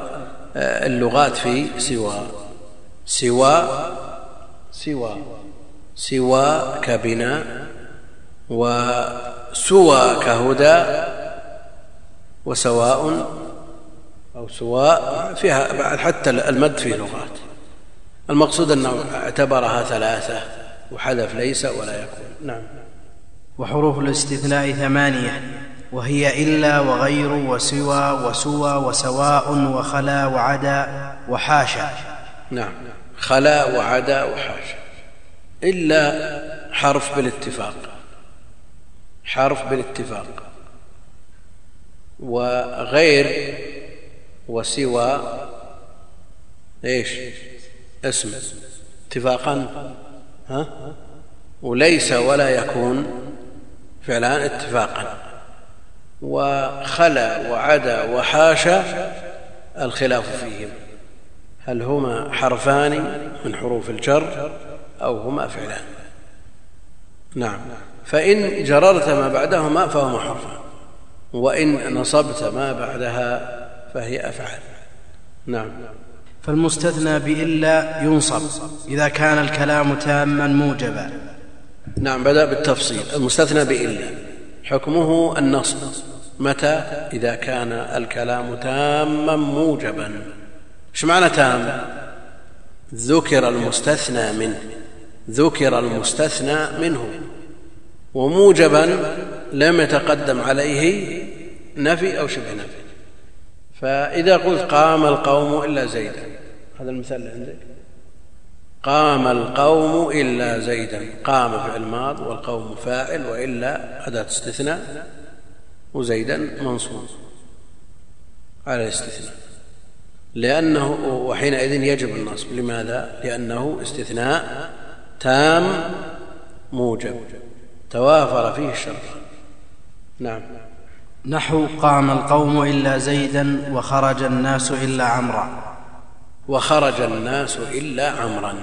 آه، اللغات في سوى. سوى. سوى. سوى كبناء وسوى كهدى وسواء أو سواء فيها بعد حتى المد فيه لغات. المقصود أنه اعتبرها ثلاثة وحذف ليس ولا يكون. نعم. وحروف الاستثناء ثمانية. وهي إلا وغير وسوى وسوى وسواء وخلا وعدا وحاشا. نعم. خلا وعدا وحاشا. إلا حرف بالاتفاق. حرف بالاتفاق. وغير وسوى إيش؟ اسم. اتفاقا. ها؟ وليس ولا يكون فعلان اتفاقا. وخلا وعدا وحاشا الخلاف فيهم هل هما حرفان من حروف الجر؟ أو هما فعلان. نعم. فإن جررت ما بعدهما فهما حرفان وإن نصبت ما بعدها فهي أفعال. نعم. فالمستثنى بإلا ينصب إذا كان الكلام تاما موجبا. نعم بدأ بالتفصيل. المستثنى بإلا. حكمه النصب. متى؟ إذا كان الكلام تاما موجبا. إيش معنى تام؟ ذكر المستثنى منه. ذكر المستثنى منه وموجبا لم يتقدم عليه نفي أو شبه نفي. فإذا قلت قام القوم إلا زيدا هذا المثال اللي عندك؟ قام القوم إلا زيدا قام فعل ماض والقوم فاعل وإلا أداة استثناء وزيدا منصوب على الاستثناء لأنه وحينئذ يجب النصب. لماذا؟ لأنه استثناء تام موجب. توافر فيه الشرط نعم. نحو قام القوم إلا زيدا وخرج الناس إلا عمرا. وخرج الناس إلا عمرا.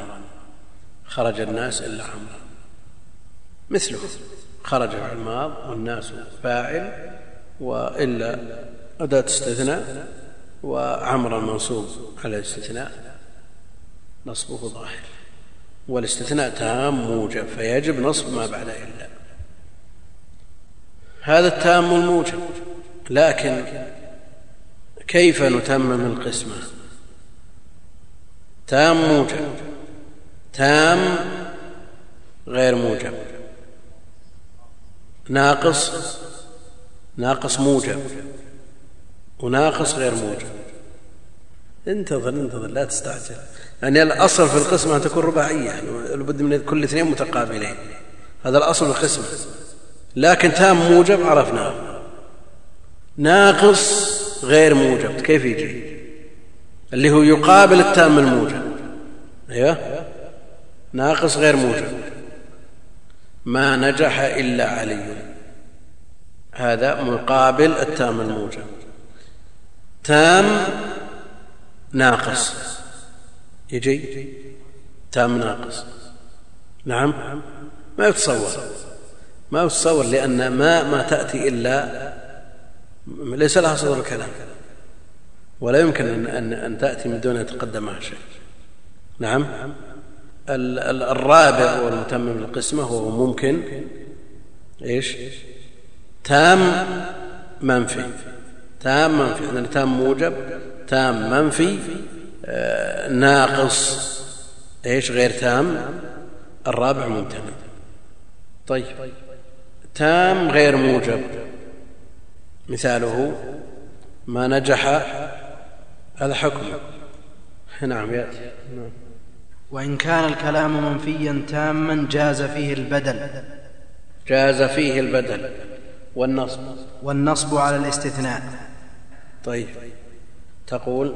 خرج الناس إلا عمرا. مثله. خرج الماض والناس فاعل وإلا أداة استثناء وعمرا منصوب على الاستثناء نصبه ظاهر. والاستثناء تام موجب فيجب نصب ما بعد إلا. هذا التام الموجب لكن كيف نتمم القسمة تام موجب تام غير موجب. ناقص ناقص موجب وناقص غير موجب. انتظر انتظر لا تستعجل. يعني الأصل في القسمة أن تكون رباعية يعني لابد من كل اثنين متقابلين. هذا الأصل في القسمة. لكن تام موجب عرفناه. ناقص غير موجب. كيف يجي؟ اللي هو يقابل التام الموجب. أيوه. ناقص غير موجب. ما نجح إلا علي. هذا مقابل التام الموجب. تام ناقص. يجي تام ناقص. نعم؟ ما يتصور. ما يتصور لأن ما ما تأتي إلا ليس لها صدر الكلام. ولا يمكن أن, أن, أن تأتي من دون أن يتقدمها شيء. نعم؟ الرابع والمتمم للقسمة هو ممكن. إيش؟ تام منفي. تام منفي. يعني تام موجب. تام منفي آه ناقص إيش غير تام؟ الرابع ممتنع طيب. تام غير موجب. مثاله ما نجح هذا حكم. نعم ياتي نعم. وإن كان الكلام منفيا تاما جاز فيه البدل. جاز فيه البدل والنصب. والنصب على الاستثناء. طيب. تقول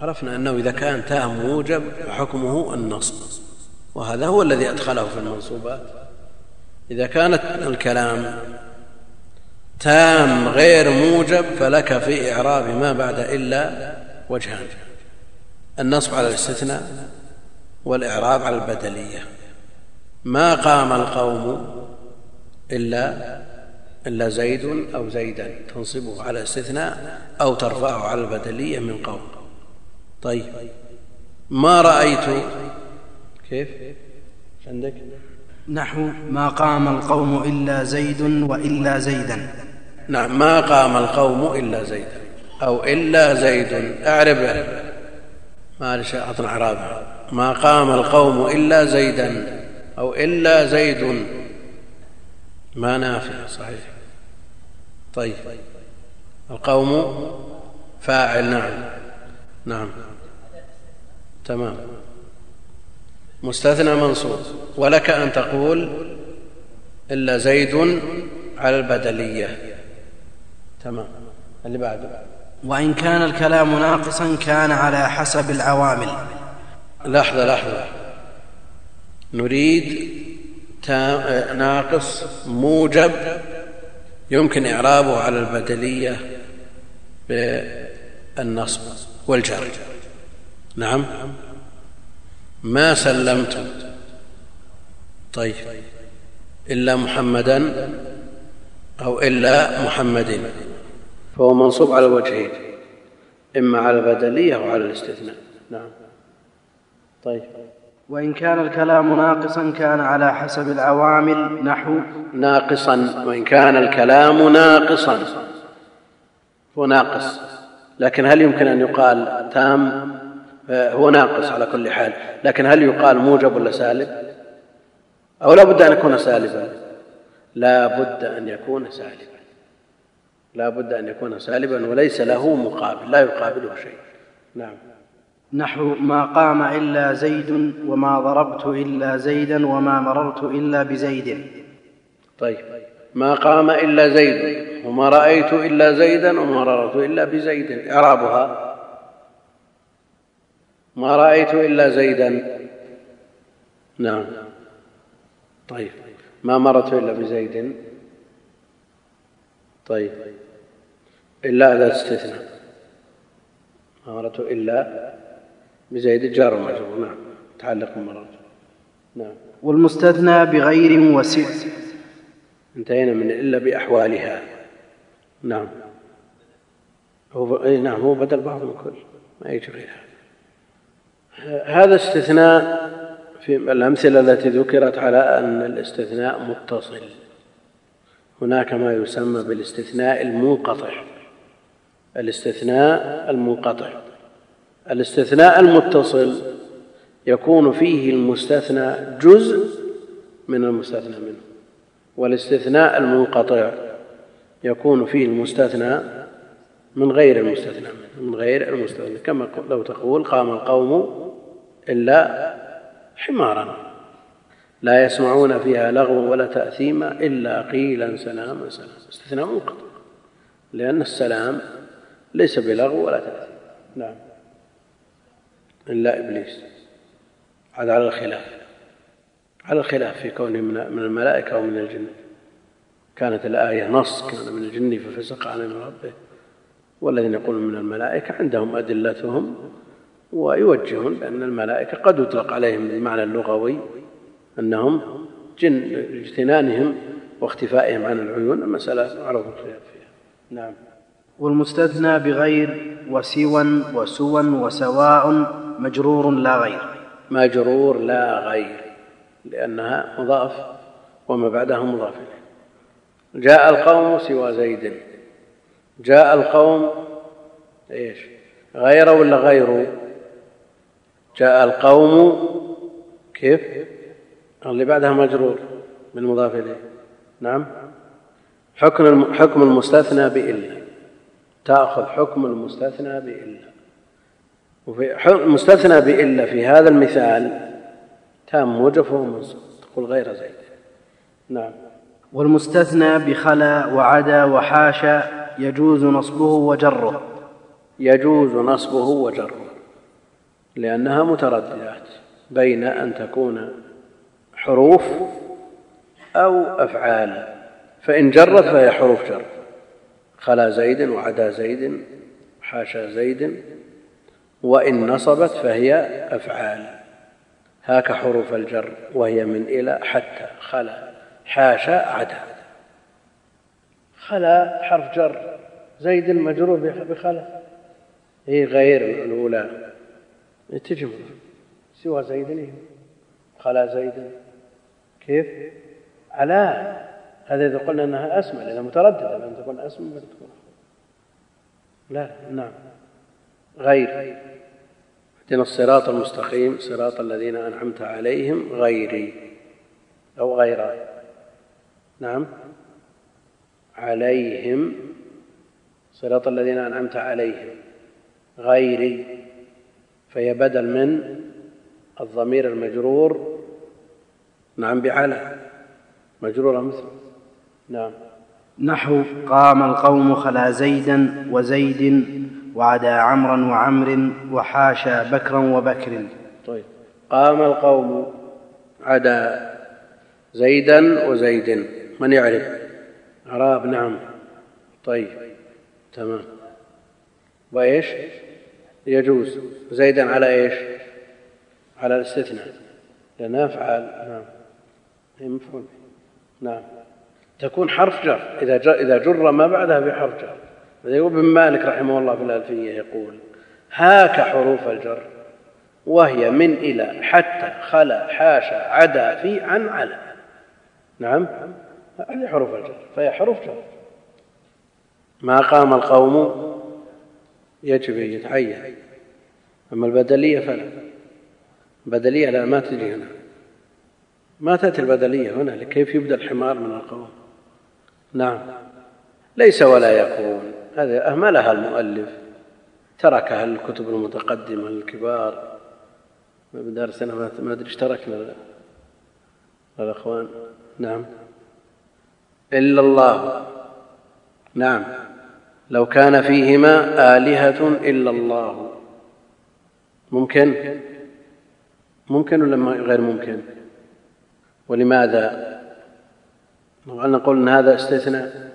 عرفنا أنه إذا كان تام موجب فحكمه النصب وهذا هو الذي أدخله في المنصوبات. إذا كانت الكلام تام غير موجب فلك في إعراب ما بعد إلا وجهان النصب على الاستثناء والإعراب على البدلية. ما قام القوم إلا إلا زيد أو زيدا تنصبه على استثناء أو ترفعه على البدلية من قوم. طيب. ما رأيت؟ كيف؟ عندك؟ نحو ما قام القوم إلا زيد وإلا زيدا. نعم ما قام القوم إلا زيدا أو إلا زيد. أعرب. ما ليش أعطنا أعرابها ما قام القوم إلا زيدا أو إلا زيد. ما نافع صحيح. طيب. القوم فاعل نعم. نعم. تمام. مستثنى منصوب ولك أن تقول إلا زيد على البدلية. تمام. اللي بعده. وإن كان الكلام ناقصا كان على حسب العوامل. لحظة لحظة. نريد ناقص موجب يمكن إعرابه على البدلية بالنصب والجر. نعم. ما سلمت. طيب. إلا محمدا أو إلا محمد فهو منصوب على الوجهين إما على البدلية أو على الاستثناء. نعم. طيب. وإن كان الكلام ناقصا كان على حسب العوامل. نحو ناقصا وإن كان الكلام ناقصا. هو ناقص. لكن هل يمكن أن يقال تام؟ هو ناقص على كل حال. لكن هل يقال موجب ولا سالب؟ أو لا بد أن يكون سالبا. لا بد أن يكون سالبا. لا بد أن يكون سالبا وليس له مقابل. لا يقابله شيء. نعم. نحو ما قام إلا زيد وما ضربت إلا زيدا وما مررت إلا بزيد. طيب. ما قام إلا زيد وما رأيت إلا زيدا وما مررت إلا بزيد. إعرابها. ما رأيت إلا زيدا. نعم. طيب. ما مررت إلا بزيد. طيب. إلا هذا استثناء. ما مررت إلا بزيد جار ومجرور نعم. تعلق مررت نعم. والمستثنى بغير وسع انتهينا من إلا بأحوالها. نعم. هو إي نعم هو بدل بعض من كل ما يجري هذا هذا استثناء في الأمثلة التي ذكرت على أن الاستثناء متصل. هناك ما يسمى بالاستثناء المنقطع. الاستثناء المنقطع. الاستثناء المتصل يكون فيه المستثنى جزء من المستثنى منه والاستثناء المنقطع يكون فيه المستثنى من غير المستثنى منه من غير المستثنى. كما لو تقول قام القوم إلا حمارا لا يسمعون فيها لغوا ولا تأثيما إلا قيلا سلاما سلاما. استثناء منقطع لأن السلام ليس بلغو ولا تأثيم. نعم. إلا إبليس. هذا على الخلاف على الخلاف في كونه من الملائكة أو من الجن. كانت الآية نص كان من الجن ففسق عن ربه. والذين يقولون من الملائكة عندهم أدلتهم ويوجهون بأن الملائكة قد يطلق عليهم بالمعنى اللغوي أنهم جن اجتنانهم واختفائهم عن العيون المسألة معروف الخلاف فيها. نعم. والمستثنى بغير وسوى وسوى وسواء مجرور لا غير. مجرور لا غير لأنها مضاف وما بعدها مضاف إليه. جاء القوم سوى زيد. جاء القوم إيش؟ غير ولا غير؟ جاء القوم كيف؟ اللي بعدها مجرور بالمضاف إليه. نعم. حكم حكم المستثنى بإلا. تأخذ حكم المستثنى بإلا. وفي المستثنى بإلا في هذا المثال تام موجب فهو منصوب. تقول غير زيد. نعم. والمستثنى بخلا وعدا وحاشا يجوز نصبه وجره. يجوز نصبه وجره لأنها مترددات بين أن تكون حروف أو أفعال. فإن جرت فهي حروف جر. خلا زيد وعدا زيد حاشا زيد وإن نصبت فهي أفعال. هاك حروف الجر وهي من إلى حتى خلا حاشا عدا. خلا حرف جر زيد مجرور بخلا. هي غير الأولى. تجمع سوى زيد خلا زيد. كيف؟ على. هذا إذا قلنا أنها أسمى لأنها مترددة. بأن تكون أسمى تكون لا نعم. غير. اهدنا الصراط المستقيم صراط الذين أنعمت عليهم غيري أو غير. نعم. عليهم صراط الذين أنعمت عليهم غيري. فهي بدل من الضمير المجرور. نعم بعلى. مجرورة مثل. نعم. نحو قام القوم خلا زيدا وزيد وعدا عمرا وعمر وحاشا بكرا وبكر. طيب. قام القوم عدا زيدا وزيد. من يعرف؟ اعراب نعم. طيب. تمام. وإيش؟ يجوز. زيدا على إيش؟ على الاستثناء. لأنها أفعال نعم. هي مفعول نعم. تكون حرف جر. إذا جر, إذا جر ما بعدها بحرف جر. ابن مالك رحمه الله في الألفية يقول هاك حروف الجر وهي من إلى حتى خلا حاشا عدا في عن على. نعم؟ هذه حروف الجر فهي حروف جر. ما قام القوم يجب أن يتعين أما البدلية فلا. البدلية لا ما تجي هنا. ما تأتي البدلية هنا كيف يبدأ الحمار من القوم؟ نعم. ليس ولا يكون. هذا أهملها المؤلف. تركها الكتب المتقدمة الكبار. بدرسنا ما أدري اشتركنا الأخوان نعم. إلا الله. نعم. لو كان فيهما آلهة إلا الله. ممكن؟ ممكن ولا غير ممكن؟ ولماذا؟ نقول إن هذا استثناء.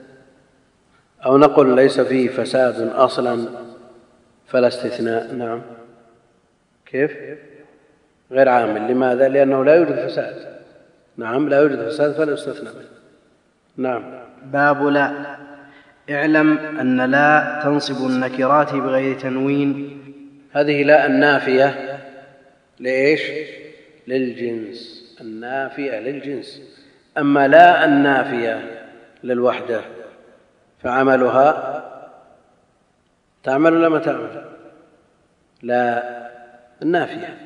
أو نقول ليس فيه فساد أصلا فلا استثناء. نعم. كيف؟ غير عامل لماذا؟ لأنه لا يوجد فساد. نعم لا يوجد فساد فلا يستثنى منه. نعم. باب لا. اعلم أن لا تنصب النكرات بغير تنوين. هذه لا النافية لإيش؟ للجنس. النافية للجنس. أما لا النافية للوحدة فعملها تعمل ولا ما تعمل؟ لا النافية.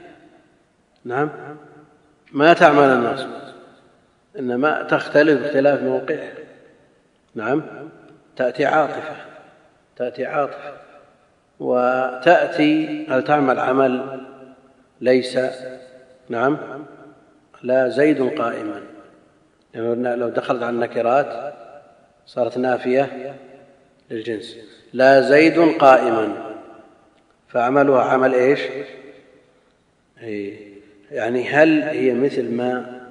نعم. ما تعمل الناس إنما تختلف اختلاف موقعها نعم. تأتي عاطفة تأتي عاطفة. وتأتي هل تعمل عمل ليس؟ نعم. لا زيد قائما. يعني لو دخلت على النكرات صارت نافية للجنس. لا زيد قائما. فعملها عمل إيش؟ يعني هل هي مثل ما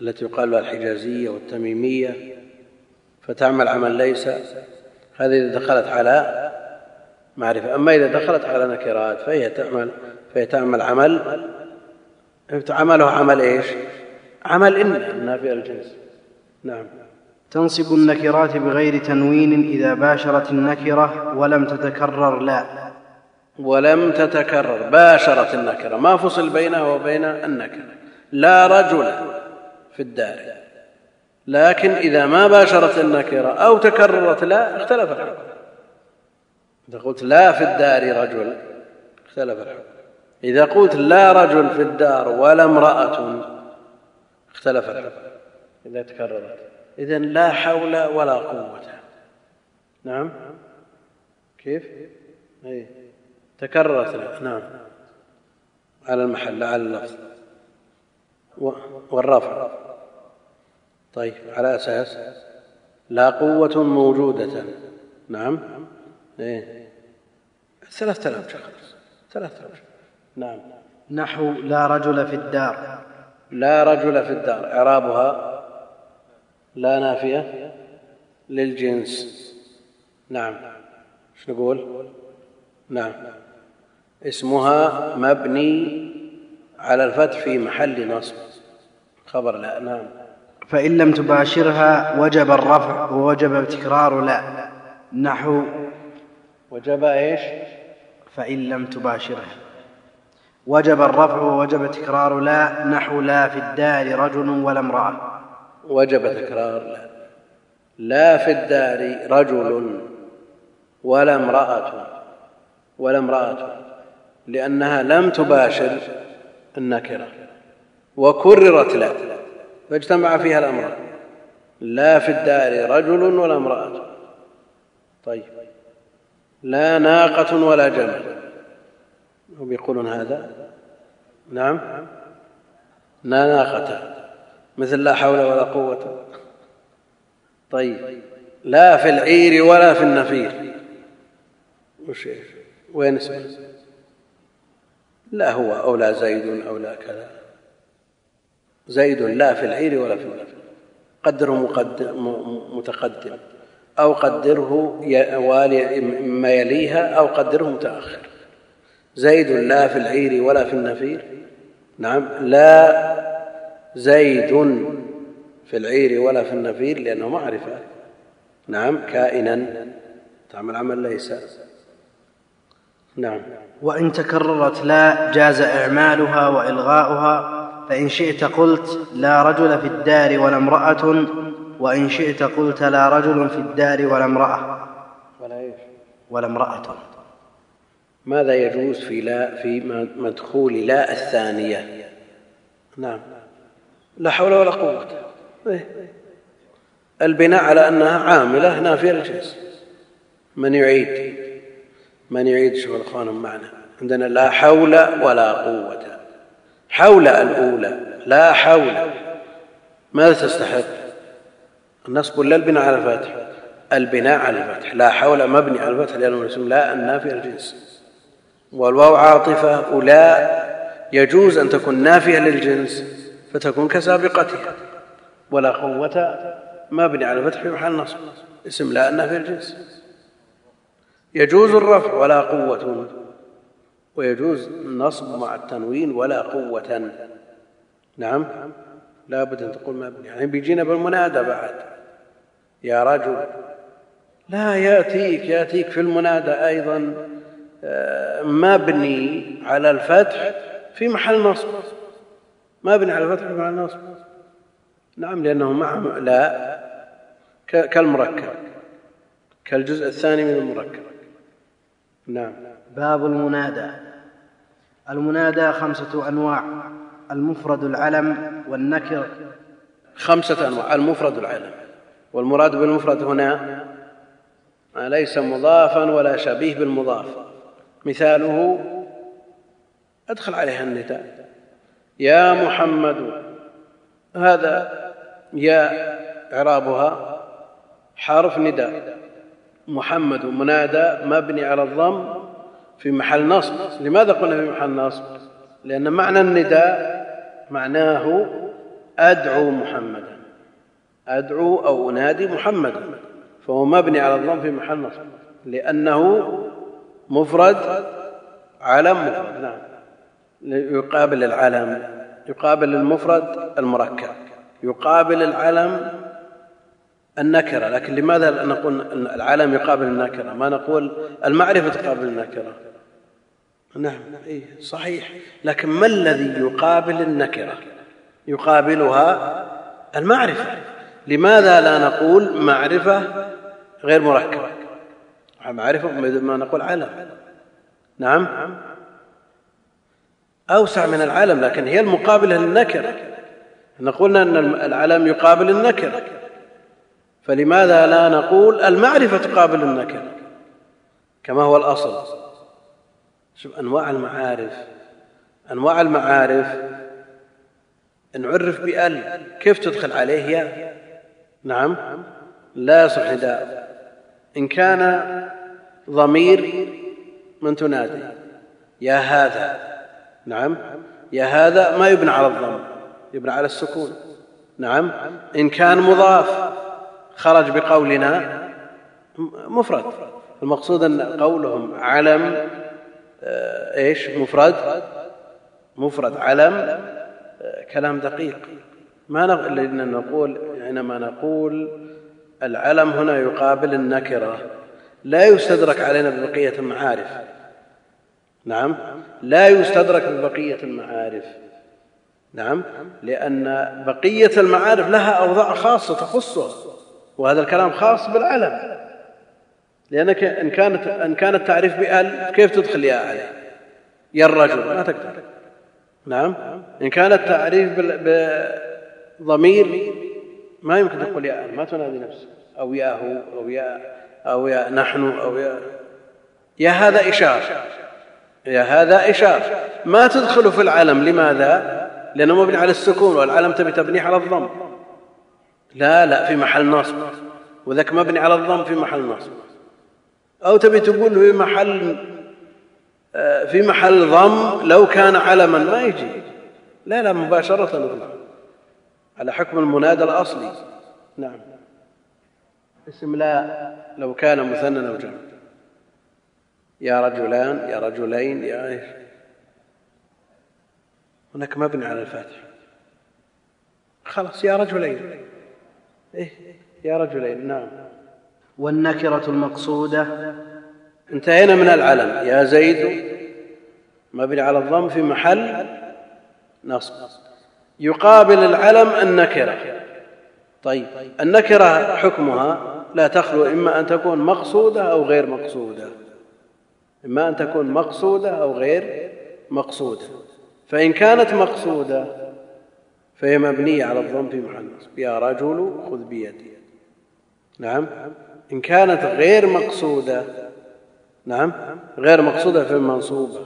التي يقال لها الحجازية والتميمية؟ فتعمل عمل ليس. هذه إذا دخلت على معرفة. أما إذا دخلت على نكرات فهي تعمل فهي تعمل عمل عمله عمل إيش؟ عمل إن النافيه الجنس نعم. تنصب النكرات بغير تنوين إذا باشرت النكرة ولم تتكرر لا. ولم تتكرر باشرت النكرة. ما فصل بينها وبين النكرة. لا رجل في الدار. لكن إذا ما باشرت النكرة أو تكررت لا اختلف الحكم. إذا قلت لا في الدار رجل اختلف الحكم. إذا قلت لا رجل في الدار ولا امرأة اختلف الحكم. إذا تكررت. إذا لا حول ولا قوة. نعم؟ كيف؟ أي تكررت. نعم. على المحل على اللفظ. والرفع. طيب على أساس لا قوة موجودة. نعم؟ إيه. ثلاثة آلاف شخص. ثلاثة آلاف نعم. نحو لا رجل في الدار. لا رجل في الدار. إعرابها لا نافية للجنس. نعم. إيش نقول؟ نعم. اسمها مبني على الفتح في محل نصب. خبر لا. نعم. فإن لم تباشرها وجب الرفع ووجب تكرار لا. نحو. وجب إيش؟ فإن لم تباشرها. وجب الرفع ووجب تكرار لا. نحو لا في الدار رجل ولا امرأة. وجب تكرار لا في الدار رجل ولا امرأة ولا امرأة لأنها لم تباشر النكرة. وكررت لا فاجتمع فيها الأمر. لا في الدار رجل ولا امرأة. طيب. لا ناقة ولا جمل هم يقولون هذا؟ نعم. لا ناقة. مثل لا حول ولا قوة. طيب. لا في العير ولا في النفير. وش وين اسمه؟ لا هو أو لا زيد أو لا كذا. زيد لا في العير ولا في النفير. قدره متقدم. أو قدره والي ما يليها أو قدره متأخر. زيد لا في العير ولا في النفير. نعم. لا زيد في العير ولا في النفير لأنه معرفة. نعم كائنا. تعمل عمل ليس. نعم. وإن تكررت لا جاز إعمالها وإلغاؤها فإن شئت قلت لا رجل في الدار ولا امرأة وإن شئت قلت لا رجل في الدار ولا امرأة. ولا إيش ولا امرأة. ماذا يجوز في لا في مدخول لا الثانية؟ نعم. لا حول ولا قوة؟ البناء على أنها عاملة نافية للجنس من يعيد؟ من يعيد شغل اخوانهم معنا. عندنا لا حول ولا قوة. حول الأولى. لا حول. ماذا تستحق؟ النصب ولا البناء على الفتح البناء على الفتح لا حول مبني على الفتح لأنه اسم لا النافية الجنس والواو عاطفة ولا يجوز أن تكون نافية للجنس. فتكون كسابقتها. ولا قوة مبني على الفتح في محل نصب اسم لا النافية الجنس. يجوز الرفع ولا قوة. ويجوز النصب مع التنوين ولا قوة. نعم. لا بد أن تقول مبني يعني بيجينا بالمنادى بعد. يا رجل لا يأتيك يأتيك في المنادى أيضا آه، مبني على الفتح في محل نصب. مبني على الفتح في محل نصب. نعم لأنه مع لا كالمركب كالجزء الثاني من المركب. نعم. باب المنادى. المنادى خمسة أنواع المفرد العلم والنكر. خمسة أنواع المفرد العلم. والمراد بالمفرد هنا ما ليس مضافا ولا شبيه بالمضاف؟ مثاله ادخل عليها النداء. يا محمد هذا يا إعرابها حرف نداء. محمد منادى مبني على الضم في محل نصب. لماذا قلنا في محل نصب؟ لأن معنى النداء معناه أدعو محمدا. أدعو أو أنادي محمدا. فهو مبني على الضم في محل نصب. لأنه مفرد علم مفرد. نعم. يقابل العلم يقابل المفرد المركب يقابل العلم النكرة. لكن لماذا نقول العلم يقابل النكرة؟ ما نقول المعرفة تقابل النكرة. نعم إيه صحيح. لكن ما الذي يقابل النكرة؟ يقابلها المعرفة. لماذا لا نقول معرفة غير مركبة؟ معرفة ما نقول علم. نعم؟ أوسع من العلم لكن هي المقابلة للنكرة نقول أن العلم يقابل النكرة فلماذا لا نقول المعرفة تقابل النكرة كما هو الأصل. شوف أنواع المعارف. أنواع المعارف نعرف بأل كيف تدخل عليه؟ يا؟ نعم. لا يصح نداء إن كان ضمير من تنادي. يا هذا. نعم. يا هذا ما يبنى على الضم يبنى على السكون. نعم. إن كان مضاف خرج بقولنا مفرد. المقصود أن قولهم علم آه، إيش؟ مفرد. مفرد علم آه، كلام دقيق. ما نقول حينما نقول العلم هنا يقابل النكرة. لا يستدرك علينا ببقية المعارف. نعم. لا يستدرك ببقيه المعارف. نعم. لأن بقية المعارف لها أوضاع خاصة تخصها وهذا الكلام خاص بالعلم. لأنك إن كانت إن كان التعريف بآل كيف تدخل يا عليه يا الرجل ما تقدر. نعم. إن كان التعريف بضمير ما يمكن تقول يا ما تنادي نفسك. أو يا هو أو يا أو يا نحن أو يا يا هذا إشارة. يا هذا إشارة. ما تدخل في العلم لماذا؟ لأنه مبني على السكون والعلم تبي تبنيه على الضم. لا لا في محل نصب. وذاك مبني على الضم في محل نصب. أو تبي تقول في محل آه، في محل ضم لو كان علما ما يجي. لا لا مباشرة. نطلع على حكم المنادى الأصلي. نعم. اسم لا لو كان مثنى أو جمع. يا رجلان يا رجلين يا إيش؟ هناك مبني على الفاتح. خلاص يا رجلين. إيه يا رجلين نعم. والنكرة المقصودة؟ انتهينا من العلم. يا زيد مبني على الضم في محل نصب. يقابل العلم النكرة. طيب النكرة حكمها لا تخلو إما أن تكون مقصودة أو غير مقصودة. إما أن تكون مقصودة أو غير مقصودة. فإن كانت مقصودة فهي مبنية على الضم في محل يا رجل خذ بيدي. نعم. إن كانت غير مقصودة نعم. غير مقصودة في المنصوبة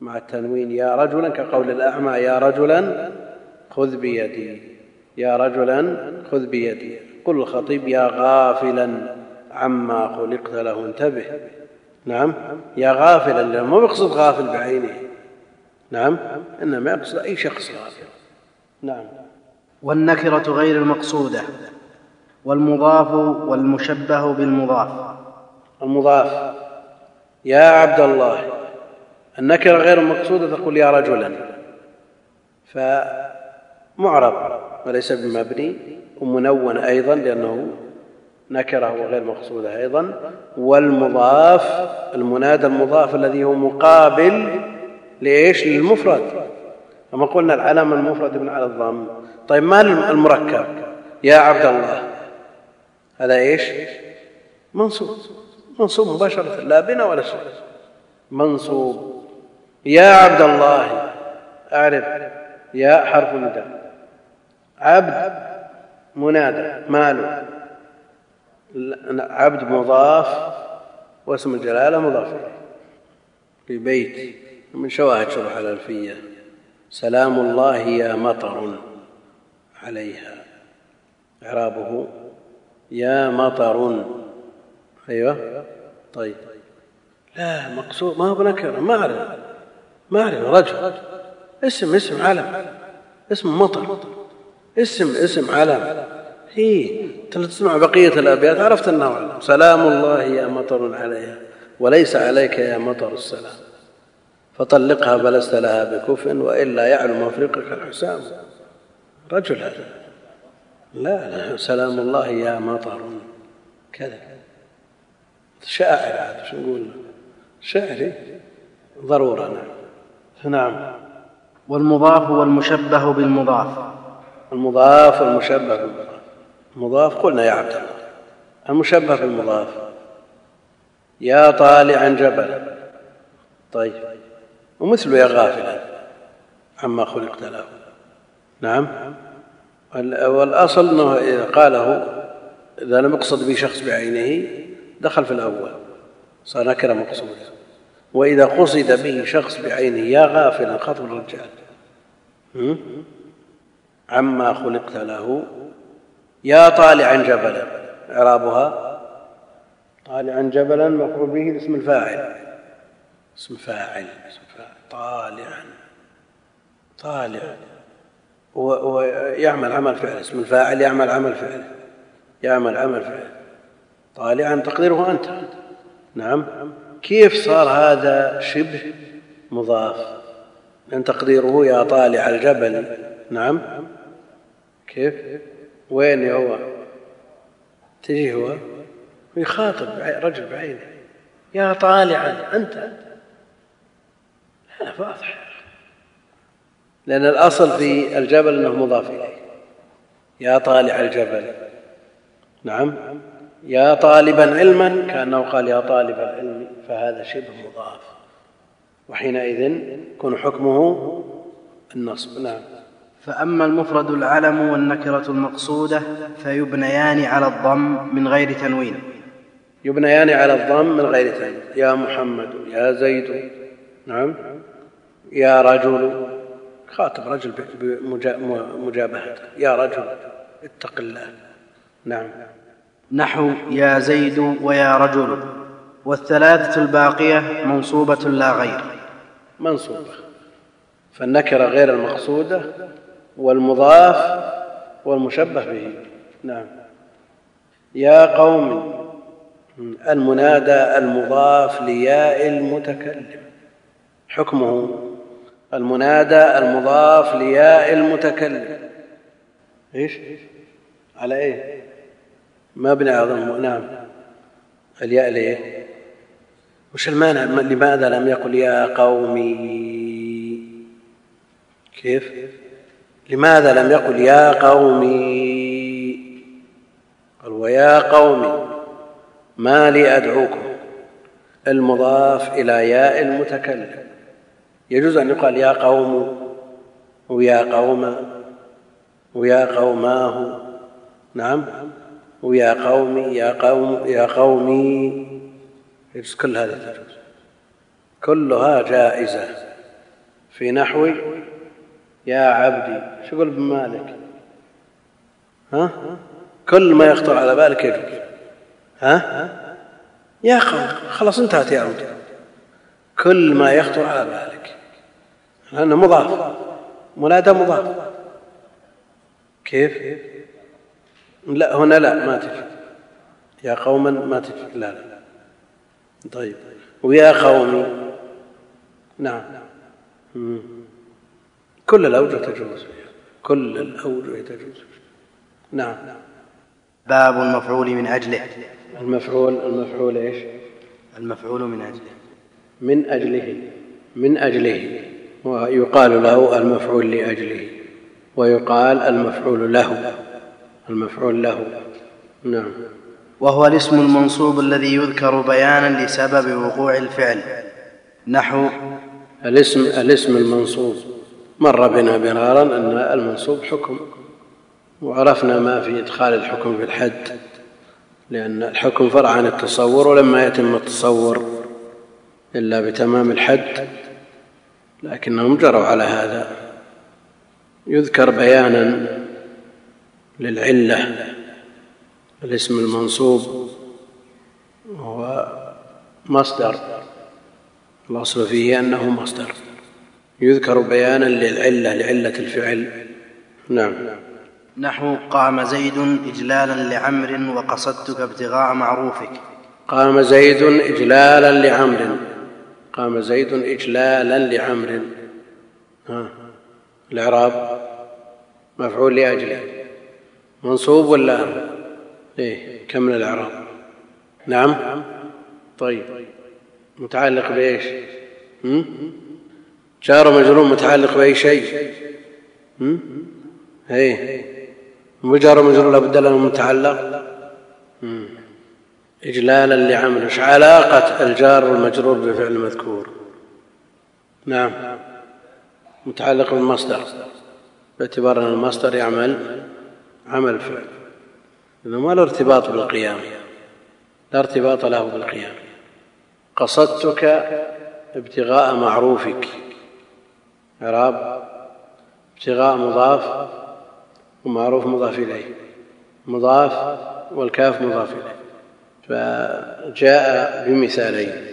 مع التنوين. يا رجلا كقول الأعمى يا رجلا خذ بيدي. يا رجلا خذ بيدي. قل الخطيب يا غافلا عما خلقت له انتبه. نعم. يا غافلا لأنه ما يقصد غافل بعينه نعم. إنما يقصد أي شخص غافل. نعم. والنكرة غير المقصودة والمضاف والمشبه بالمضاف. المضاف. يا عبد الله النكرة غير المقصودة تقول يا رجلا. فمعرب وليس بمبني ومنون أيضا لأنه نكرة وغير مقصودة أيضا. والمضاف المنادى المضاف الذي هو مقابل لإيش؟ للمفرد. كما قلنا العلم المفرد من على الضم. طيب ما المركب؟ يا عبد الله. هذا إيش؟ منصوب. منصوب مباشرة. لا بنا ولا شيء. منصوب. يا عبد الله. أعرف. يا حرف نداء عبد منادى ماله عبد مضاف واسم الجلالة مضاف إليه. في بيت من شواهد شرح الألفية. سلام الله يا مطر عليها. إعرابه يا مطر. أيوه. طيب. لا مقصود ما هو بنكرة ما أعرف. ما أعرف رجل. اسم اسم علم. اسم مطر. اسم اسم علم. هي تسمع بقية الأبيات عرفت انه سلام الله يا مطر عليها وليس عليك يا مطر السلام. فطلقها فلست لها بكف وإلا يعلو مفرقك الحسام رجل هذا. لا لا سلام الله يا مطر. كذا. شاعر هذا شو نقول؟ شعري ضرورة نعم. نعم. والمضاف والمشبه بالمضاف. المضاف والمشبه بالمضاف. المضاف قلنا يا عبد الله. المشبه بالمضاف. يا طالعا جبلا طيب. ومثل يا غافلا. عما خلقت له. نعم. والأصل إنه إذا قاله إذا لم يقصد به شخص بعينه دخل في الأول. صار نكره مقصوده. وإذا قصد به شخص بعينه يا غافلا خطب الرجال. عما خلقت له. يا طالعا جبلا. إعرابها؟ طالعا جبلا مفعول به اسم الفاعل. اسم فاعل اسم فاعل. طالعا. طالع. ويعمل عمل فعل. اسم الفاعل يعمل عمل فعل. يعمل عمل فعل. طالعا تقديره أنت. نعم. كيف صار هذا شبه مضاف ان تقديره يا طالع الجبل؟ نعم. كيف؟ وين هو؟ تجي هو؟ ويخاطب رجل بعينه. يا طالعا أنت. هذا واضح لأن الأصل في الجبل إنه مضاف إليه. يا طالع الجبل. نعم. يا طالبا علما كأنه قال يا طالب العلم فهذا شبه مضاف. وحينئذ يكون حكمه النصب. نعم. فأما المفرد العلم والنكرة المقصودة فيبنيان على الضم من غير تنوين. يبنيان على الضم من غير تنوين. يا محمد يا زيد نعم. يا رجل خاطب رجل بمجابهته يا رجل اتق الله. نعم. نحو يا زيد ويا رجل. والثلاثة الباقية منصوبة لا غير. منصوبة. فالنكرة غير المقصودة والمضاف والمشبه به. نعم. يا قوم المنادى المضاف لياء المتكلم. حكمه المنادى المضاف لياء المتكلم. إيش؟ على إيه؟ مبني على نعم. الياء ليه؟ وش المانع لماذا لم يقل يا قومي؟ كيف؟ لماذا لم يقل يا قومي؟ قال ويا قومي ما لي أدعوكم المضاف إلى ياء المتكلم. يجوز أن يقال يا قوم ويا قوم ويا قوماه. نعم ويا قومي يا قوم يا قومي. يجوز كل هذا تجوز كلها جائزة في نحو يا عبدي شو يقول ابن مالك ها؟ كل ما يخطر على بالك يجوز ها؟ يا قوم خلاص انتهت يا رجل كل ما يخطر على بالك. لأنه مضاف. منادى مضاف. كيف؟ لا هنا لا ما تجي يا قوما ما تجي لا لا. طيب. ويا قومي. نعم. كل الأوجه تجوز كل الأوجه تجوز نعم. باب المفعول من أجله. المفعول المفعول إيش؟ المفعول من أجله. من أجله. من أجله. ويقال له المفعول لأجله. ويقال المفعول له. المفعول له. نعم. وهو الاسم المنصوب الذي يذكر بيانا لسبب وقوع الفعل. نحو الاسم الاسم المنصوب. مر بنا مرارا أن المنصوب حكم وعرفنا ما في إدخال الحكم في الحد لأن الحكم فرع عن التصور ولما يتم التصور إلا بتمام الحد لكنهم جروا على هذا. يذكر بيانا للعلة الاسم المنصوب هو مصدر الأصل فيه أنه مصدر. يذكر بيانا للعلة لعلة الفعل. نعم. نحو قام زيد إجلالا لعمر وقصدتك ابتغاء معروفك. قام زيد إجلالا لعمر. قام زيد إجلالا لعمر. ها. الإعراب مفعول لاجله منصوب ولا؟ إيه كمل الإعراب؟ نعم. طيب. متعلق بإيش؟ جار مجرور متعلق بأي شيء. إيه مجار مجرور لابد له متعلق اجلالا لعمل إيش علاقة الجار والمجرور بفعل المذكور نعم. متعلق بالمصدر. باعتبار أن المصدر يعمل عمل فعل. انه ما له ارتباط بالقيام. لا ارتباط له بالقيام. قصدتك ابتغاء معروفك. إعراب ابتغاء مضاف ومعروف مضاف إليه. مضاف والكاف مضاف إليه. فجاء بمثالين.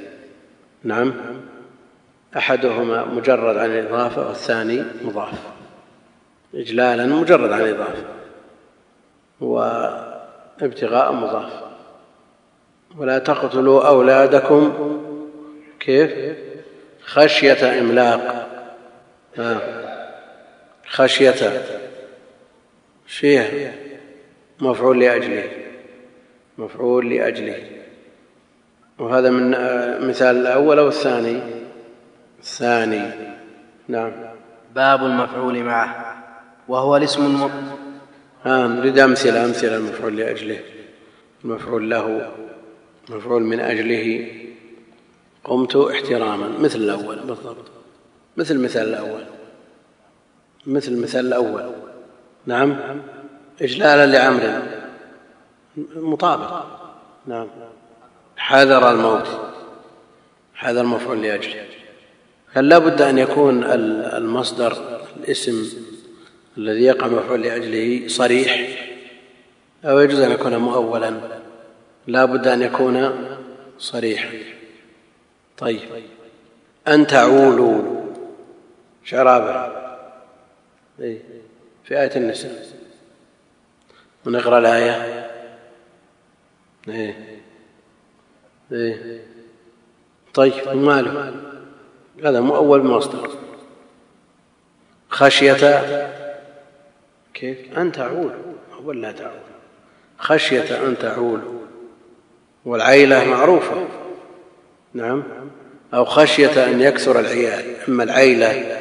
نعم. أحدهما مجرد عن الإضافة والثاني مضاف. اجلالا مجرد عن الإضافة. وابتغاء مضاف. ولا تقتلوا أولادكم. كيف؟ خشية إملاق. آه. خشيه شيء مفعول لأجله. مفعول لأجله. وهذا من مثال الأول أو الثاني؟ الثاني. نعم. باب المفعول معه. وهو الاسم الم... ها نريد أمثلة أمثلة المفعول لأجله. المفعول له. مفعول من أجله. قمت احتراما مثل الأول بالضبط. مثل المثال الأول. مثل المثال الأول. نعم. إجلالا لعمر. مطابق. نعم. حذر الموت. هذا المفعول لأجله. هل لا بد أن يكون المصدر الاسم الذي يقع مفعول لأجله صريح. أو يجوز أن يكون مؤولا. لا بد أن يكون صريحا. طيب. أن تعولوا. شرابة. إيه، في آية النساء. ونقرا الآية. إيه. إيه. طيب ماله؟ هذا مؤول مصدر خشية. كيف؟ أن تعول. أول لا تعول. خشية أن تعول. والعيلة معروفة. نعم. أو خشية أن يكثر العيال. إما العيلة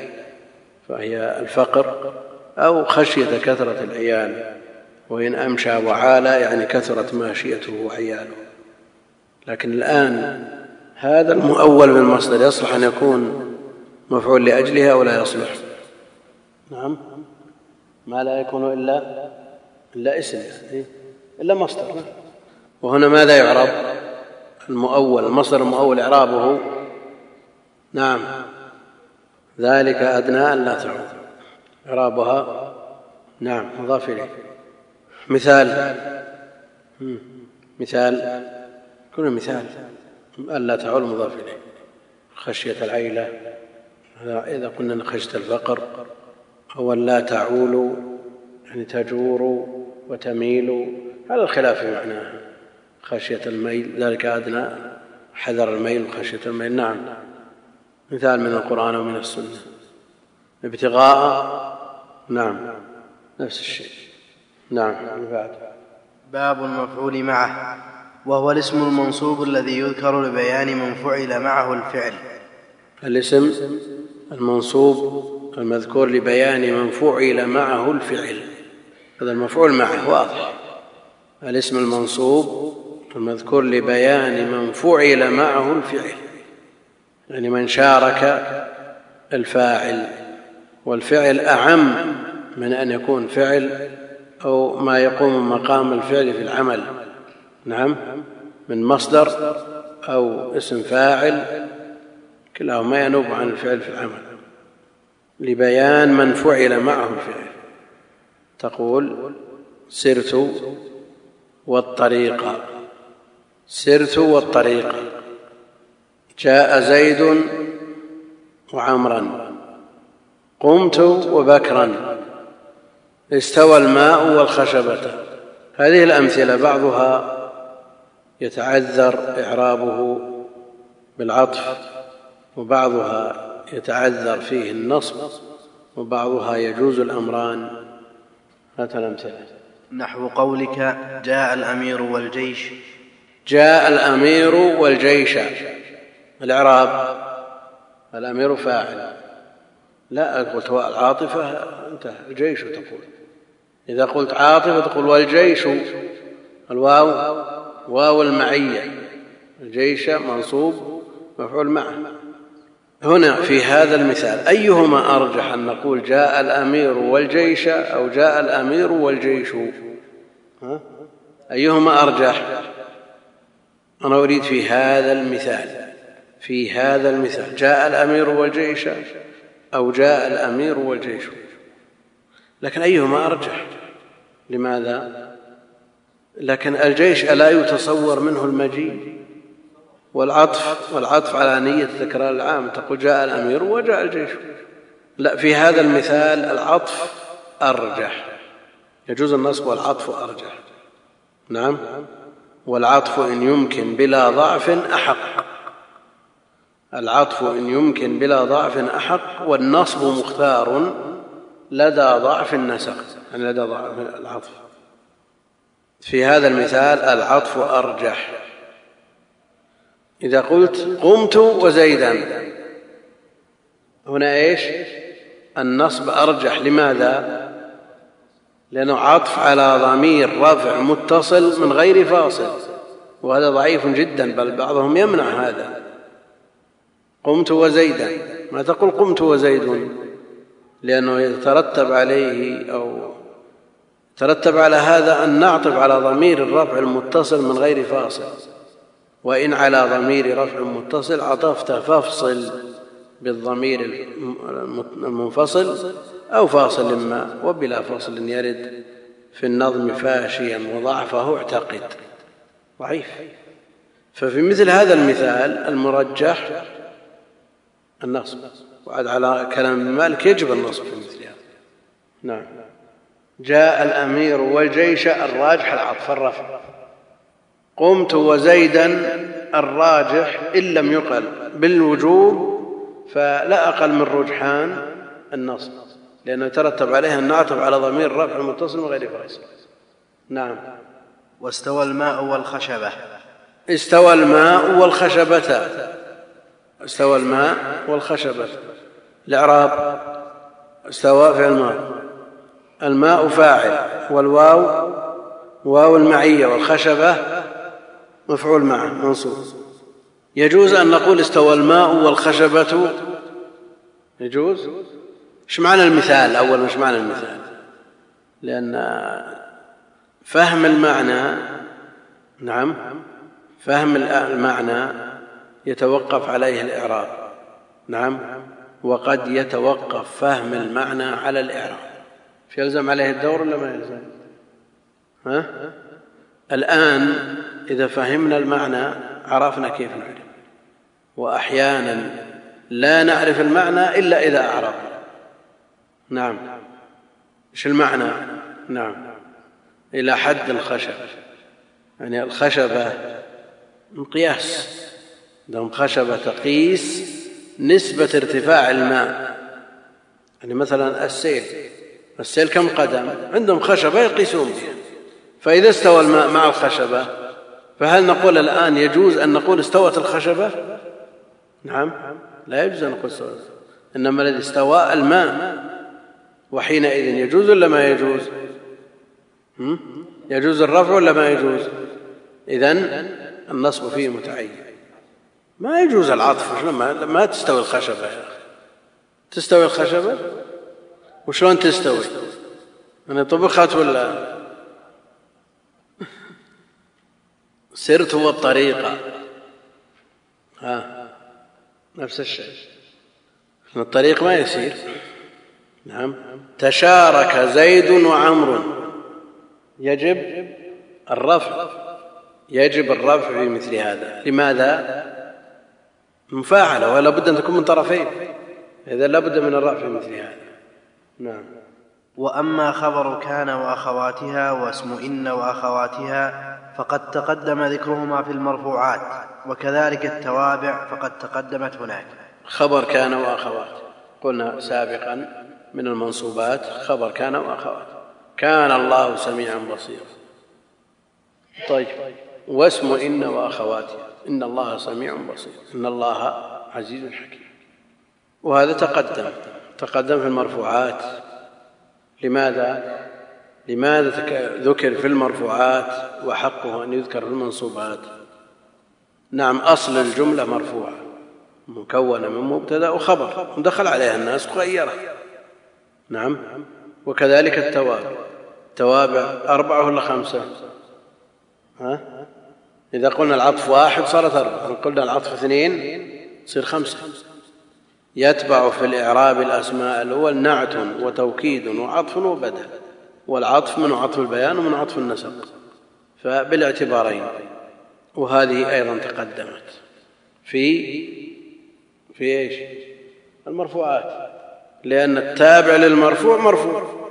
فهي الفقر أو خشية كثرة العيال وإن أمشى وعال يعني كثرت ماشيته وعياله. لكن الآن هذا المؤول بالمصدر يصلح أن يكون مفعول لأجلها ولا يصلح. نعم. ما لا يكون إلا إلا اسم إلا مصدر. وهنا ماذا يعرب؟ المؤول المصدر المؤول إعرابه نعم. ذلك أدنى أن لا تعود. إعرابها نعم مضاف إليه. مثال مثال كل مثال ألا تعول مضاف إليه. خشية العيلة إذا قلنا خشية الفقر أو لا تعول يعني تجور وتميل على الخلاف في معناها. خشية الميل ذلك أدنى. حذر الميل وخشية الميل نعم. مثال من القرآن ومن السنة. ابتغاء نعم نفس الشيء. نعم بعد. باب المفعول معه وهو الاسم المنصوب الذي يذكر لبيان من فعل معه الفعل. الاسم المنصوب المذكور لبيان من فعل معه الفعل. هذا المفعول معه واضح. الاسم المنصوب المذكور لبيان من فعل معه الفعل. يعني من شارك الفاعل والفعل أعم من أن يكون فعل أو ما يقوم مقام الفعل في العمل. نعم. من مصدر أو اسم فاعل كلاهما ينوب عن الفعل في العمل لبيان من فعل معه الفعل تقول سرت والطريق. سرت والطريق. جاء زيد وعمرا. قمت وبكرا. استوى الماء والخشبة. هذه الأمثلة بعضها يتعذر إعرابه بالعطف وبعضها يتعذر فيه النصب وبعضها يجوز الأمران. هات الأمثلة. نحو قولك جاء الأمير والجيش. جاء الأمير والجيش. الإعراب الأمير فاعل. لا قلت العاطفة انتهى. الجيش تقول. إذا قلت عاطفة تقول والجيش الواو واو المعية. الجيش منصوب مفعول معه. هنا في هذا المثال أيهما أرجح أن نقول جاء الأمير والجيش أو جاء الأمير والجيش؟ ها؟ أيهما أرجح؟ أنا أريد في هذا المثال. في هذا المثال. جاء الأمير والجيش أو جاء الأمير والجيش. لكن أيهما أرجح؟ لماذا؟ لكن الجيش ألا يتصور منه المجيء والعطف والعطف على نية التكرار العام. تقول جاء الأمير وجاء الجيش. لا في هذا المثال العطف أرجح. يجوز النصب والعطف أرجح. نعم. والعطف إن يمكن بلا ضعف أحق. العطف إن يمكن بلا ضعف أحق والنصب مختار لدى ضعف النسق يعني لدى ضعف العطف. في هذا المثال العطف أرجح. إذا قلت قمت وزيدا هنا إيش؟ النصب أرجح. لماذا؟ لأنه عطف على ضمير رفع متصل من غير فاصل وهذا ضعيف جدا بل بعضهم يمنع هذا. قمت وزيدا. ما تقول قمت وزيد؟ لأنه يترتب عليه أو ترتب على هذا أن نعطف على ضمير الرفع المتصل من غير فاصل. وإن على ضمير رفع متصل عطفت فافصل بالضمير المنفصل أو فاصل ما وبلا فصل يرد في النظم فاشيا وضعفه اعتقد. ضعيف. ففي مثل هذا المثال المرجح النصب. وعد على كلام مالك يجب النصب في مثل هذا. نعم. جاء الأمير والجيش الراجح العطف الرفع. قمت وزيدا الراجح إن لم يقل بالوجوب فلا أقل من رجحان النصب. لأنه يترتب عليها أن نعطف على ضمير رفع متصل من غير فاصل نعم. واستوى الماء والخشبة. استوى الماء والخشبة. استوى الماء والخشبة. الإعراب استوى في الماء. الماء فاعل والواو واو المعية والخشبة مفعول معه منصوب. يجوز أن نقول استوى الماء والخشبة؟ يجوز. إيش معنى المثال؟ أولا إيش معنى المثال؟ لأن فهم المعنى نعم فهم المعنى يتوقف عليه الإعراب. نعم. وقد يتوقف فهم المعنى على الإعراب. يلزم عليه الدور ولا ما يلزم؟ ها؟ الآن إذا فهمنا المعنى عرفنا كيف نعرف. وأحيانا لا نعرف المعنى إلا إذا أعرفنا. نعم. إيش المعنى؟ نعم. إلى حد الخشب. يعني الخشبة مقياس عندهم خشبة تقيس نسبة ارتفاع الماء. يعني مثلا السيل السيل كم قدم؟ عندهم خشبة يقيسون بها. فإذا استوى الماء مع الخشبة فهل نقول الآن يجوز أن نقول استوت الخشبة؟ نعم لا يجوز أن نقول استوت. إنما الذي استوى الماء. وحينئذ يجوز ولا ما يجوز؟ يجوز الرفع ولا ما يجوز؟ إذن النصب فيه متعين. ما يجوز العطف ما, ما تستوي الخشبة يا أخي. تستوي الخشبة؟ وشلون تستوي؟ أنا طبخت ولا؟ سرت هو الطريقة ها نفس الشيء. الطريق ما يسير. نعم. تشارك زيد وعمر. يجب الرفع. يجب الرفع في مثل هذا. لماذا؟ مفاعلة ولا بد أن تكون من طرفين. إذا لا بد من الرفع في مثل هذا. نعم. وأما خبر كان وأخواتها واسم إن وأخواتها فقد تقدم ذكرهما في المرفوعات وكذلك التوابع فقد تقدمت هناك. خبر كان وأخوات. قلنا سابقا من المنصوبات خبر كان وأخوات. كان الله سميعا بصيرا. طيب. واسم إن وأخواتها. إن الله سميع بصير. إن الله عزيز حكيم. وهذا تقدم. تقدم في المرفوعات. لماذا؟ لماذا ذكر في المرفوعات وحقه أن يذكر في المنصوبات؟ نعم أصل الجملة مرفوعة. مكونة من مبتدأ وخبر. دخل عليها الناس وغيره نعم. وكذلك التوابع. توابع أربعة ولا خمسة؟ ها؟ إذا قلنا العطف واحد صارت أربعة إن قلنا العطف اثنين تصير خمسة. يتبع في الإعراب الأسماء الأول نعت وتوكيد وعطف وبدل والعطف من عطف البيان ومن عطف النسق فبالاعتبارين. وهذه أيضا تقدمت في في إيش؟ المرفوعات لأن التابع للمرفوع مرفوع.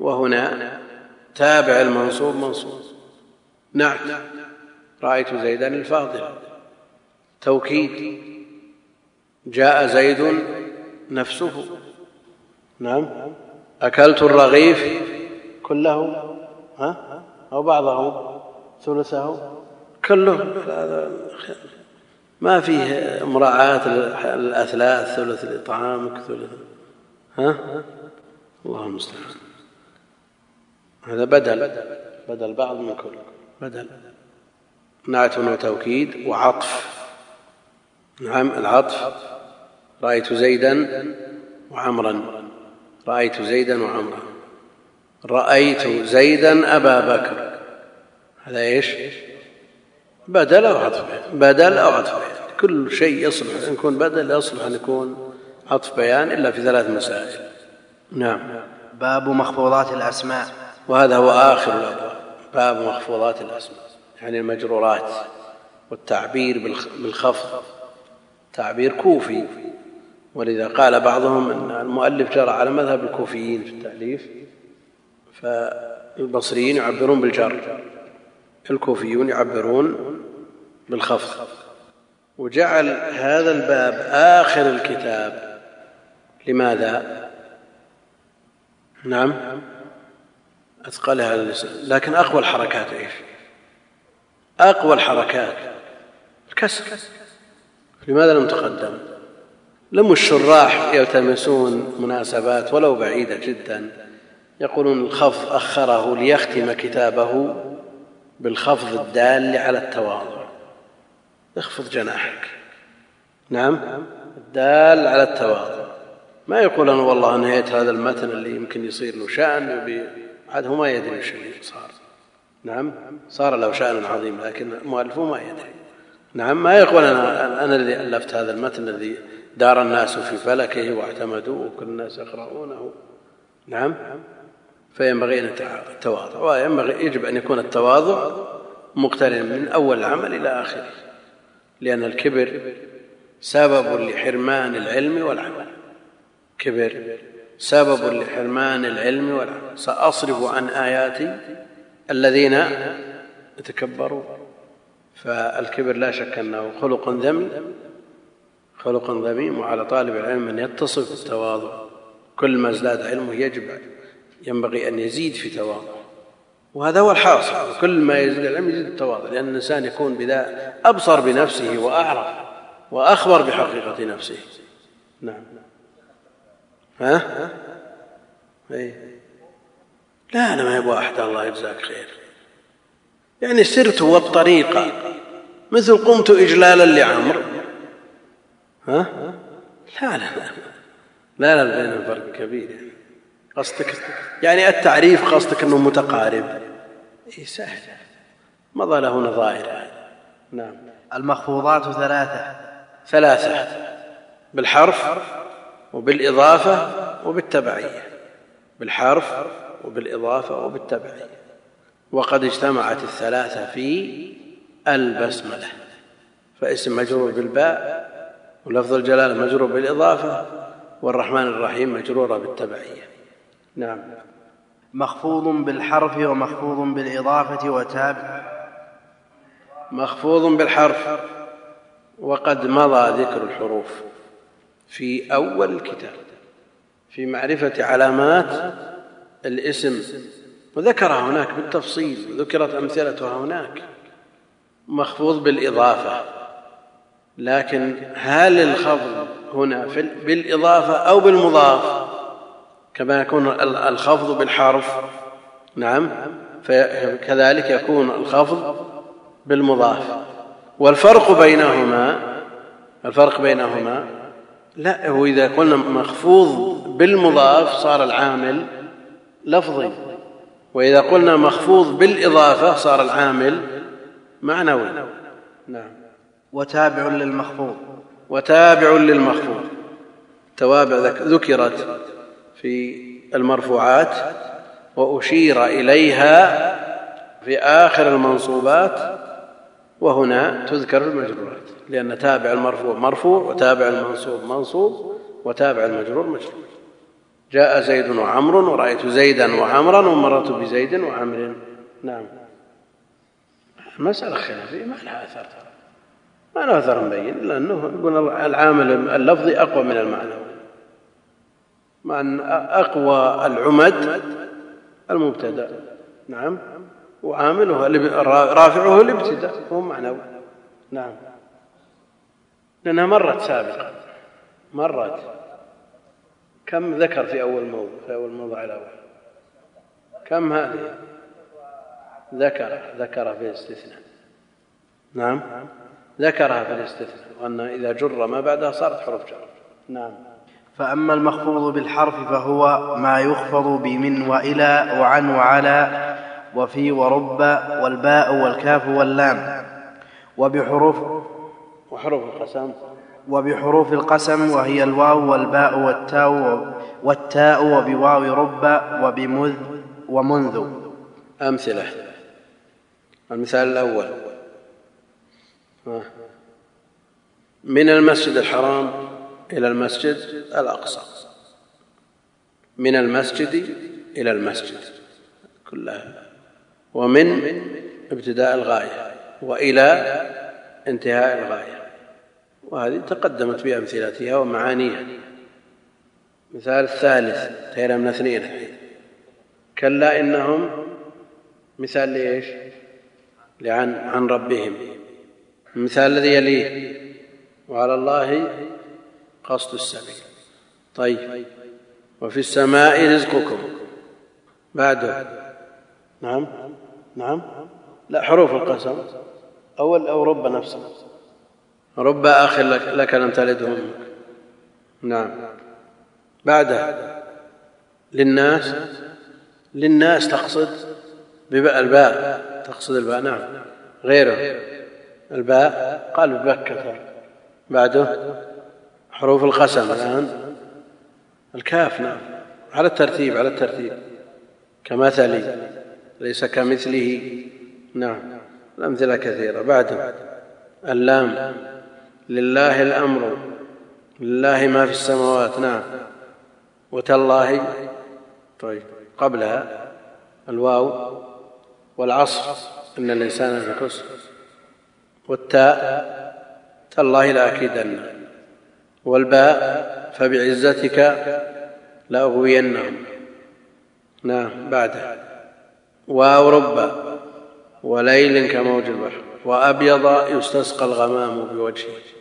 وهنا تابع المنصوب منصوب. نعم رأيت زيدا الفاضل. توكيد. جاء زيد نفسه. نعم. أكلت الرغيف كله. ها؟ أو بعضه ثلثه. كله. ما فيه مراعاة الأثلاث ثلث لطعامك ثلث. ها؟ الله المستعان. هذا بدل. بدل بعض من كل بدل. نعت وتوكيد وعطف. نعم العطف. رأيت زيدا وعمرا. رأيت زيدا وعمرا. رأيت زيدا أبا بكر. هذا إيش؟ بدل أو عطف. بدل أو عطف. كل شيء يصلح. أن يكون بدل يصلح أن يكون عطف بيان إلا في ثلاث مسائل. نعم. باب مخفوضات الأسماء. وهذا هو آخر الأبواب باب مخفوضات الأسماء. يعني المجرورات والتعبير بالخفض. تعبير كوفي. ولذا قال بعضهم إن المؤلف جرى على مذهب الكوفيين في التأليف فالبصريين يعبرون بالجر الكوفيون يعبرون بالخفض. وجعل هذا الباب آخر الكتاب. لماذا؟ نعم. اللسان لكن أقوى الحركات إيش؟ أقوى الحركات. الكسر. لماذا لم تقدم؟ لم الشراح يلتمسون مناسبات ولو بعيدة جدا. يقولون الخفض أخره ليختم كتابه بالخفض الدال على التواضع. اخفض جناحك. نعم الدال على التواضع. ما يقول أنا والله نهيت هذا المتن اللي يمكن يصير له شأن عاد هو ما يدري وش اللي صار نعم. صار له شأن عظيم لكن مؤلفه ما يدري. نعم ما يقول أنا أنا الذي ألفت هذا المتن الذي دار الناس في فلكه واعتمدوه وكل الناس يقرؤونه. نعم. فينبغي أن التواضع وينبغي يجب أن يكون التواضع مقترنا من أول العمل إلى آخره لأن الكبر سبب لحرمان العلم والعمل. كبر سبب لحرمان العلم والعمل. سأصرف عن آياتي الذين يتكبرون فالكبر لا شك أنه خلق ذم خلق ذميم وعلى طالب العلم أن يتصف بالتواضع. كل ما ازداد علمه يجب ينبغي أن يزيد في تواضع. وهذا هو الحاصل. كل ما يزيد العلم يزيد التواضع لأن الإنسان يكون بذا أبصر بنفسه وأعرف وأخبر بحقيقة نفسه. نعم. ها؟ اي لا أنا ما يبغى أحد الله يجزاك خير. يعني سرت والطريقة مثل قمت اجلالا لعمر ها؟ لا لا لا. لا لا بينهم فرق كبير يعني. قصدك يعني التعريف قصدك إنه متقارب. اي سهل. مضى له نظائر نعم. المخفوضات ثلاثة. ثلاثة. بالحرف وبالإضافة وبالتبعية. بالحرف وبالإضافة وبالتبعيه وقد اجتمعت الثلاثة في البسملة. فاسم مجرور بالباء ولفظ الجلالة مجرور بالإضافة والرحمن الرحيم مجرورة بالتبعية. نعم. مخفوض بالحرف ومخفوض بالإضافة وتابع مخفوض بالحرف. وقد مضى ذكر الحروف في أول الكتاب في معرفة علامات الاسم وذكرها هناك بالتفصيل وذكرت أمثلتها هناك مخفوض بالإضافة. لكن هل الخفض هنا في بالإضافة أو بالمضاف؟ كما يكون الخفض بالحرف نعم فكذلك يكون الخفض بالمضاف. والفرق بينهما الفرق بينهما لا هو إذا قلنا مخفوض بالمضاف صار العامل لفظي. وإذا قلنا مخفوض بالإضافة صار العامل معنوي. نعم. وتابع للمخفوض. وتابع للمخفوض. توابع ذكرت في المرفوعات وأشير إليها في آخر المنصوبات وهنا تذكر المجرورات لأن تابع المرفوع مرفوع وتابع المنصوب منصوب وتابع المجرور مجرور. جاء زيد وعمر ورأيت زيدا وعمرا ومررت بزيد وعمر. نعم. مسألة خلافية ما لها أثر. ما له أثر مبين لأنه يقول العامل اللفظي أقوى من المعنوي مع أن أقوى العمد المبتدأ. نعم. وعامله رافعه الابتداء هو معنوي. نعم. لأنها مرت سابقا. مرت. كم ذكر في أول موضع في أول موضع الأول؟ كم هذه؟ ذكر ذكر في الاستثناء. نعم؟ ذكرها في الاستثناء. وأن إذا جر ما بعدها صارت حروف جر. نعم. فأما المخفوض بالحرف فهو ما يخفض بمن وإلى وعن وعلى وفي ورب والباء والكاف واللام. وبحروف وحروف القسم؟ وبحروف القسم وهي الواو والباء والتاء والتاء وبواو رب وبمذ ومنذ. أمثلة. المثال الأول. من المسجد الحرام إلى المسجد الأقصى. من المسجد إلى المسجد. كلها. ومن ابتداء الغاية. وإلى انتهاء الغاية. وهذه تقدمت بأمثلتها ومعانيها. مثال الثالث انتهينا من اثنين. كلا إنهم مثال لإيش؟ لعن عن ربهم. المثال الذي يليه وعلى الله قصد السبيل. طيب وفي السماء رزقكم. بعده. نعم نعم. لا حروف القسم. أول أو رب نفسه. رب أخ لك, لك لم تلده أمك نعم. بعده. للناس. للناس تقصد بباء الباء. تقصد الباء. نعم. غيره. الباء. قال ببكة. بعده. حروف القسم الآن. الكاف. نعم. على الترتيب على الترتيب. كمثل ليس كمثله. نعم. الأمثلة كثيرة. بعده. اللام. لله الأمر لله ما في السماوات نعم. وتالله طيب قبلها الواو والعصر إن الإنسان في خسر والتاء تالله لأكيدن والباء فبعزتك لأغوينهم نعم بعده واو رب وليل كموج البحر. وأبيض يستسقى الغمام بوجهه.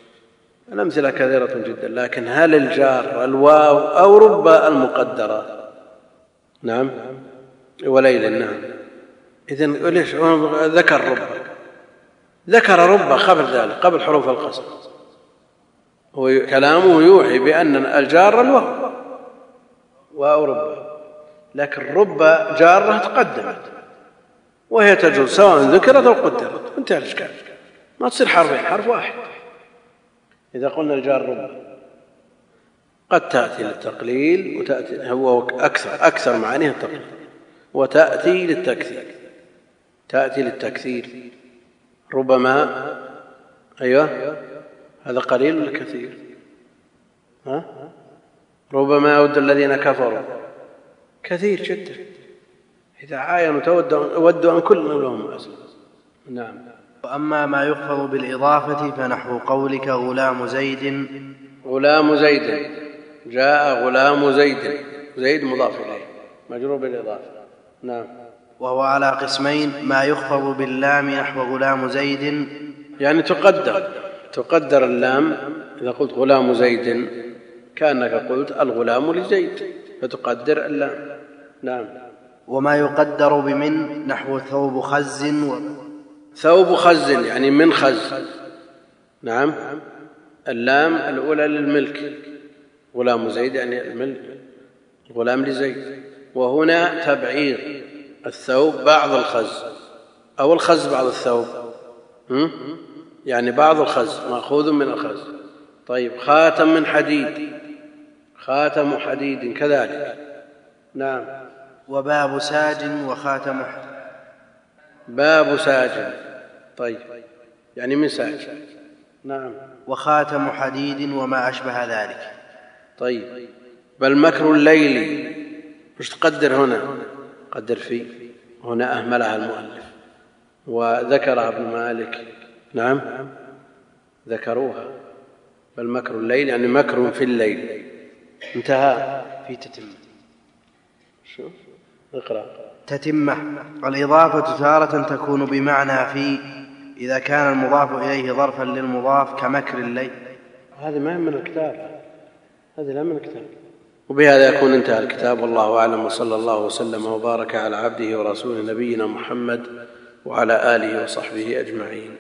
الأمثلة كثيرة جدا لكن هل الجار الواو أو رب المقدرة؟ نعم. وليل نعم. إذا ليش؟ ذكر رب. ذكر رب قبل ذلك قبل حروف القسم هو كلامه يوحي بأن الجار الواو وأو رب. لكن رب جارة تقدمت وهي تجوز سواء ذكرت أو قدرت. انتهى الإشكال. ما تصير حرفين حرف واحد. إذا قلنا الجار رب قد تأتي للتقليل وتأتي هو أكثر أكثر معانيها التقليل وتأتي للتكثير تأتي للتكثير ربما أيوه هذا قليل ولا كثير؟ ها؟ ربما يود الذين كفروا كثير جدا إذا عاينوا تودوا أن كل لهم أسلم نعم. وأما ما يخفض بالإضافة فنحو قولك غلام زيد. غلام زيد. جاء غلام زيد. زيد مضاف إليه. مجرور بالإضافة. نعم. وهو على قسمين ما يخفض باللام نحو غلام زيد. يعني تقدر. تقدر اللام. إذا قلت غلام زيد كأنك قلت الغلام لزيد. فتقدر اللام. نعم. وما يقدر بمن نحو ثوب خز. و... ثوب خز يعني من خز. نعم. اللام الأولى للملك. غلام زيد يعني الملك. غلام لزيد. وهنا تبعير الثوب بعض الخز. أو الخز بعض الثوب. يعني بعض الخز. مأخوذ من الخز. طيب خاتم من حديد. خاتم حديد كذلك. نعم. وباب ساج وخاتم باب ساج طيب. يعني من ساج نعم. وخاتم حديد وما أشبه ذلك. طيب. بل مكر الليل. وش تقدر هنا. قدر في. هنا أهملها المؤلف. وذكرها ابن مالك. نعم. ذكروها. بل مكر الليل يعني مكر في الليل. انتهى. في تتمه شوف. اقرأ. تتمة الإضافة تارة تكون بمعنى في إذا كان المضاف إليه ظرفا للمضاف كمكر الليل. هذه ما من الكتاب. هذه لا من الكتاب. وبهذا يكون انتهى الكتاب. والله أعلم. وصلى الله وسلم وبارك على عبده ورسوله نبينا محمد وعلى آله وصحبه أجمعين.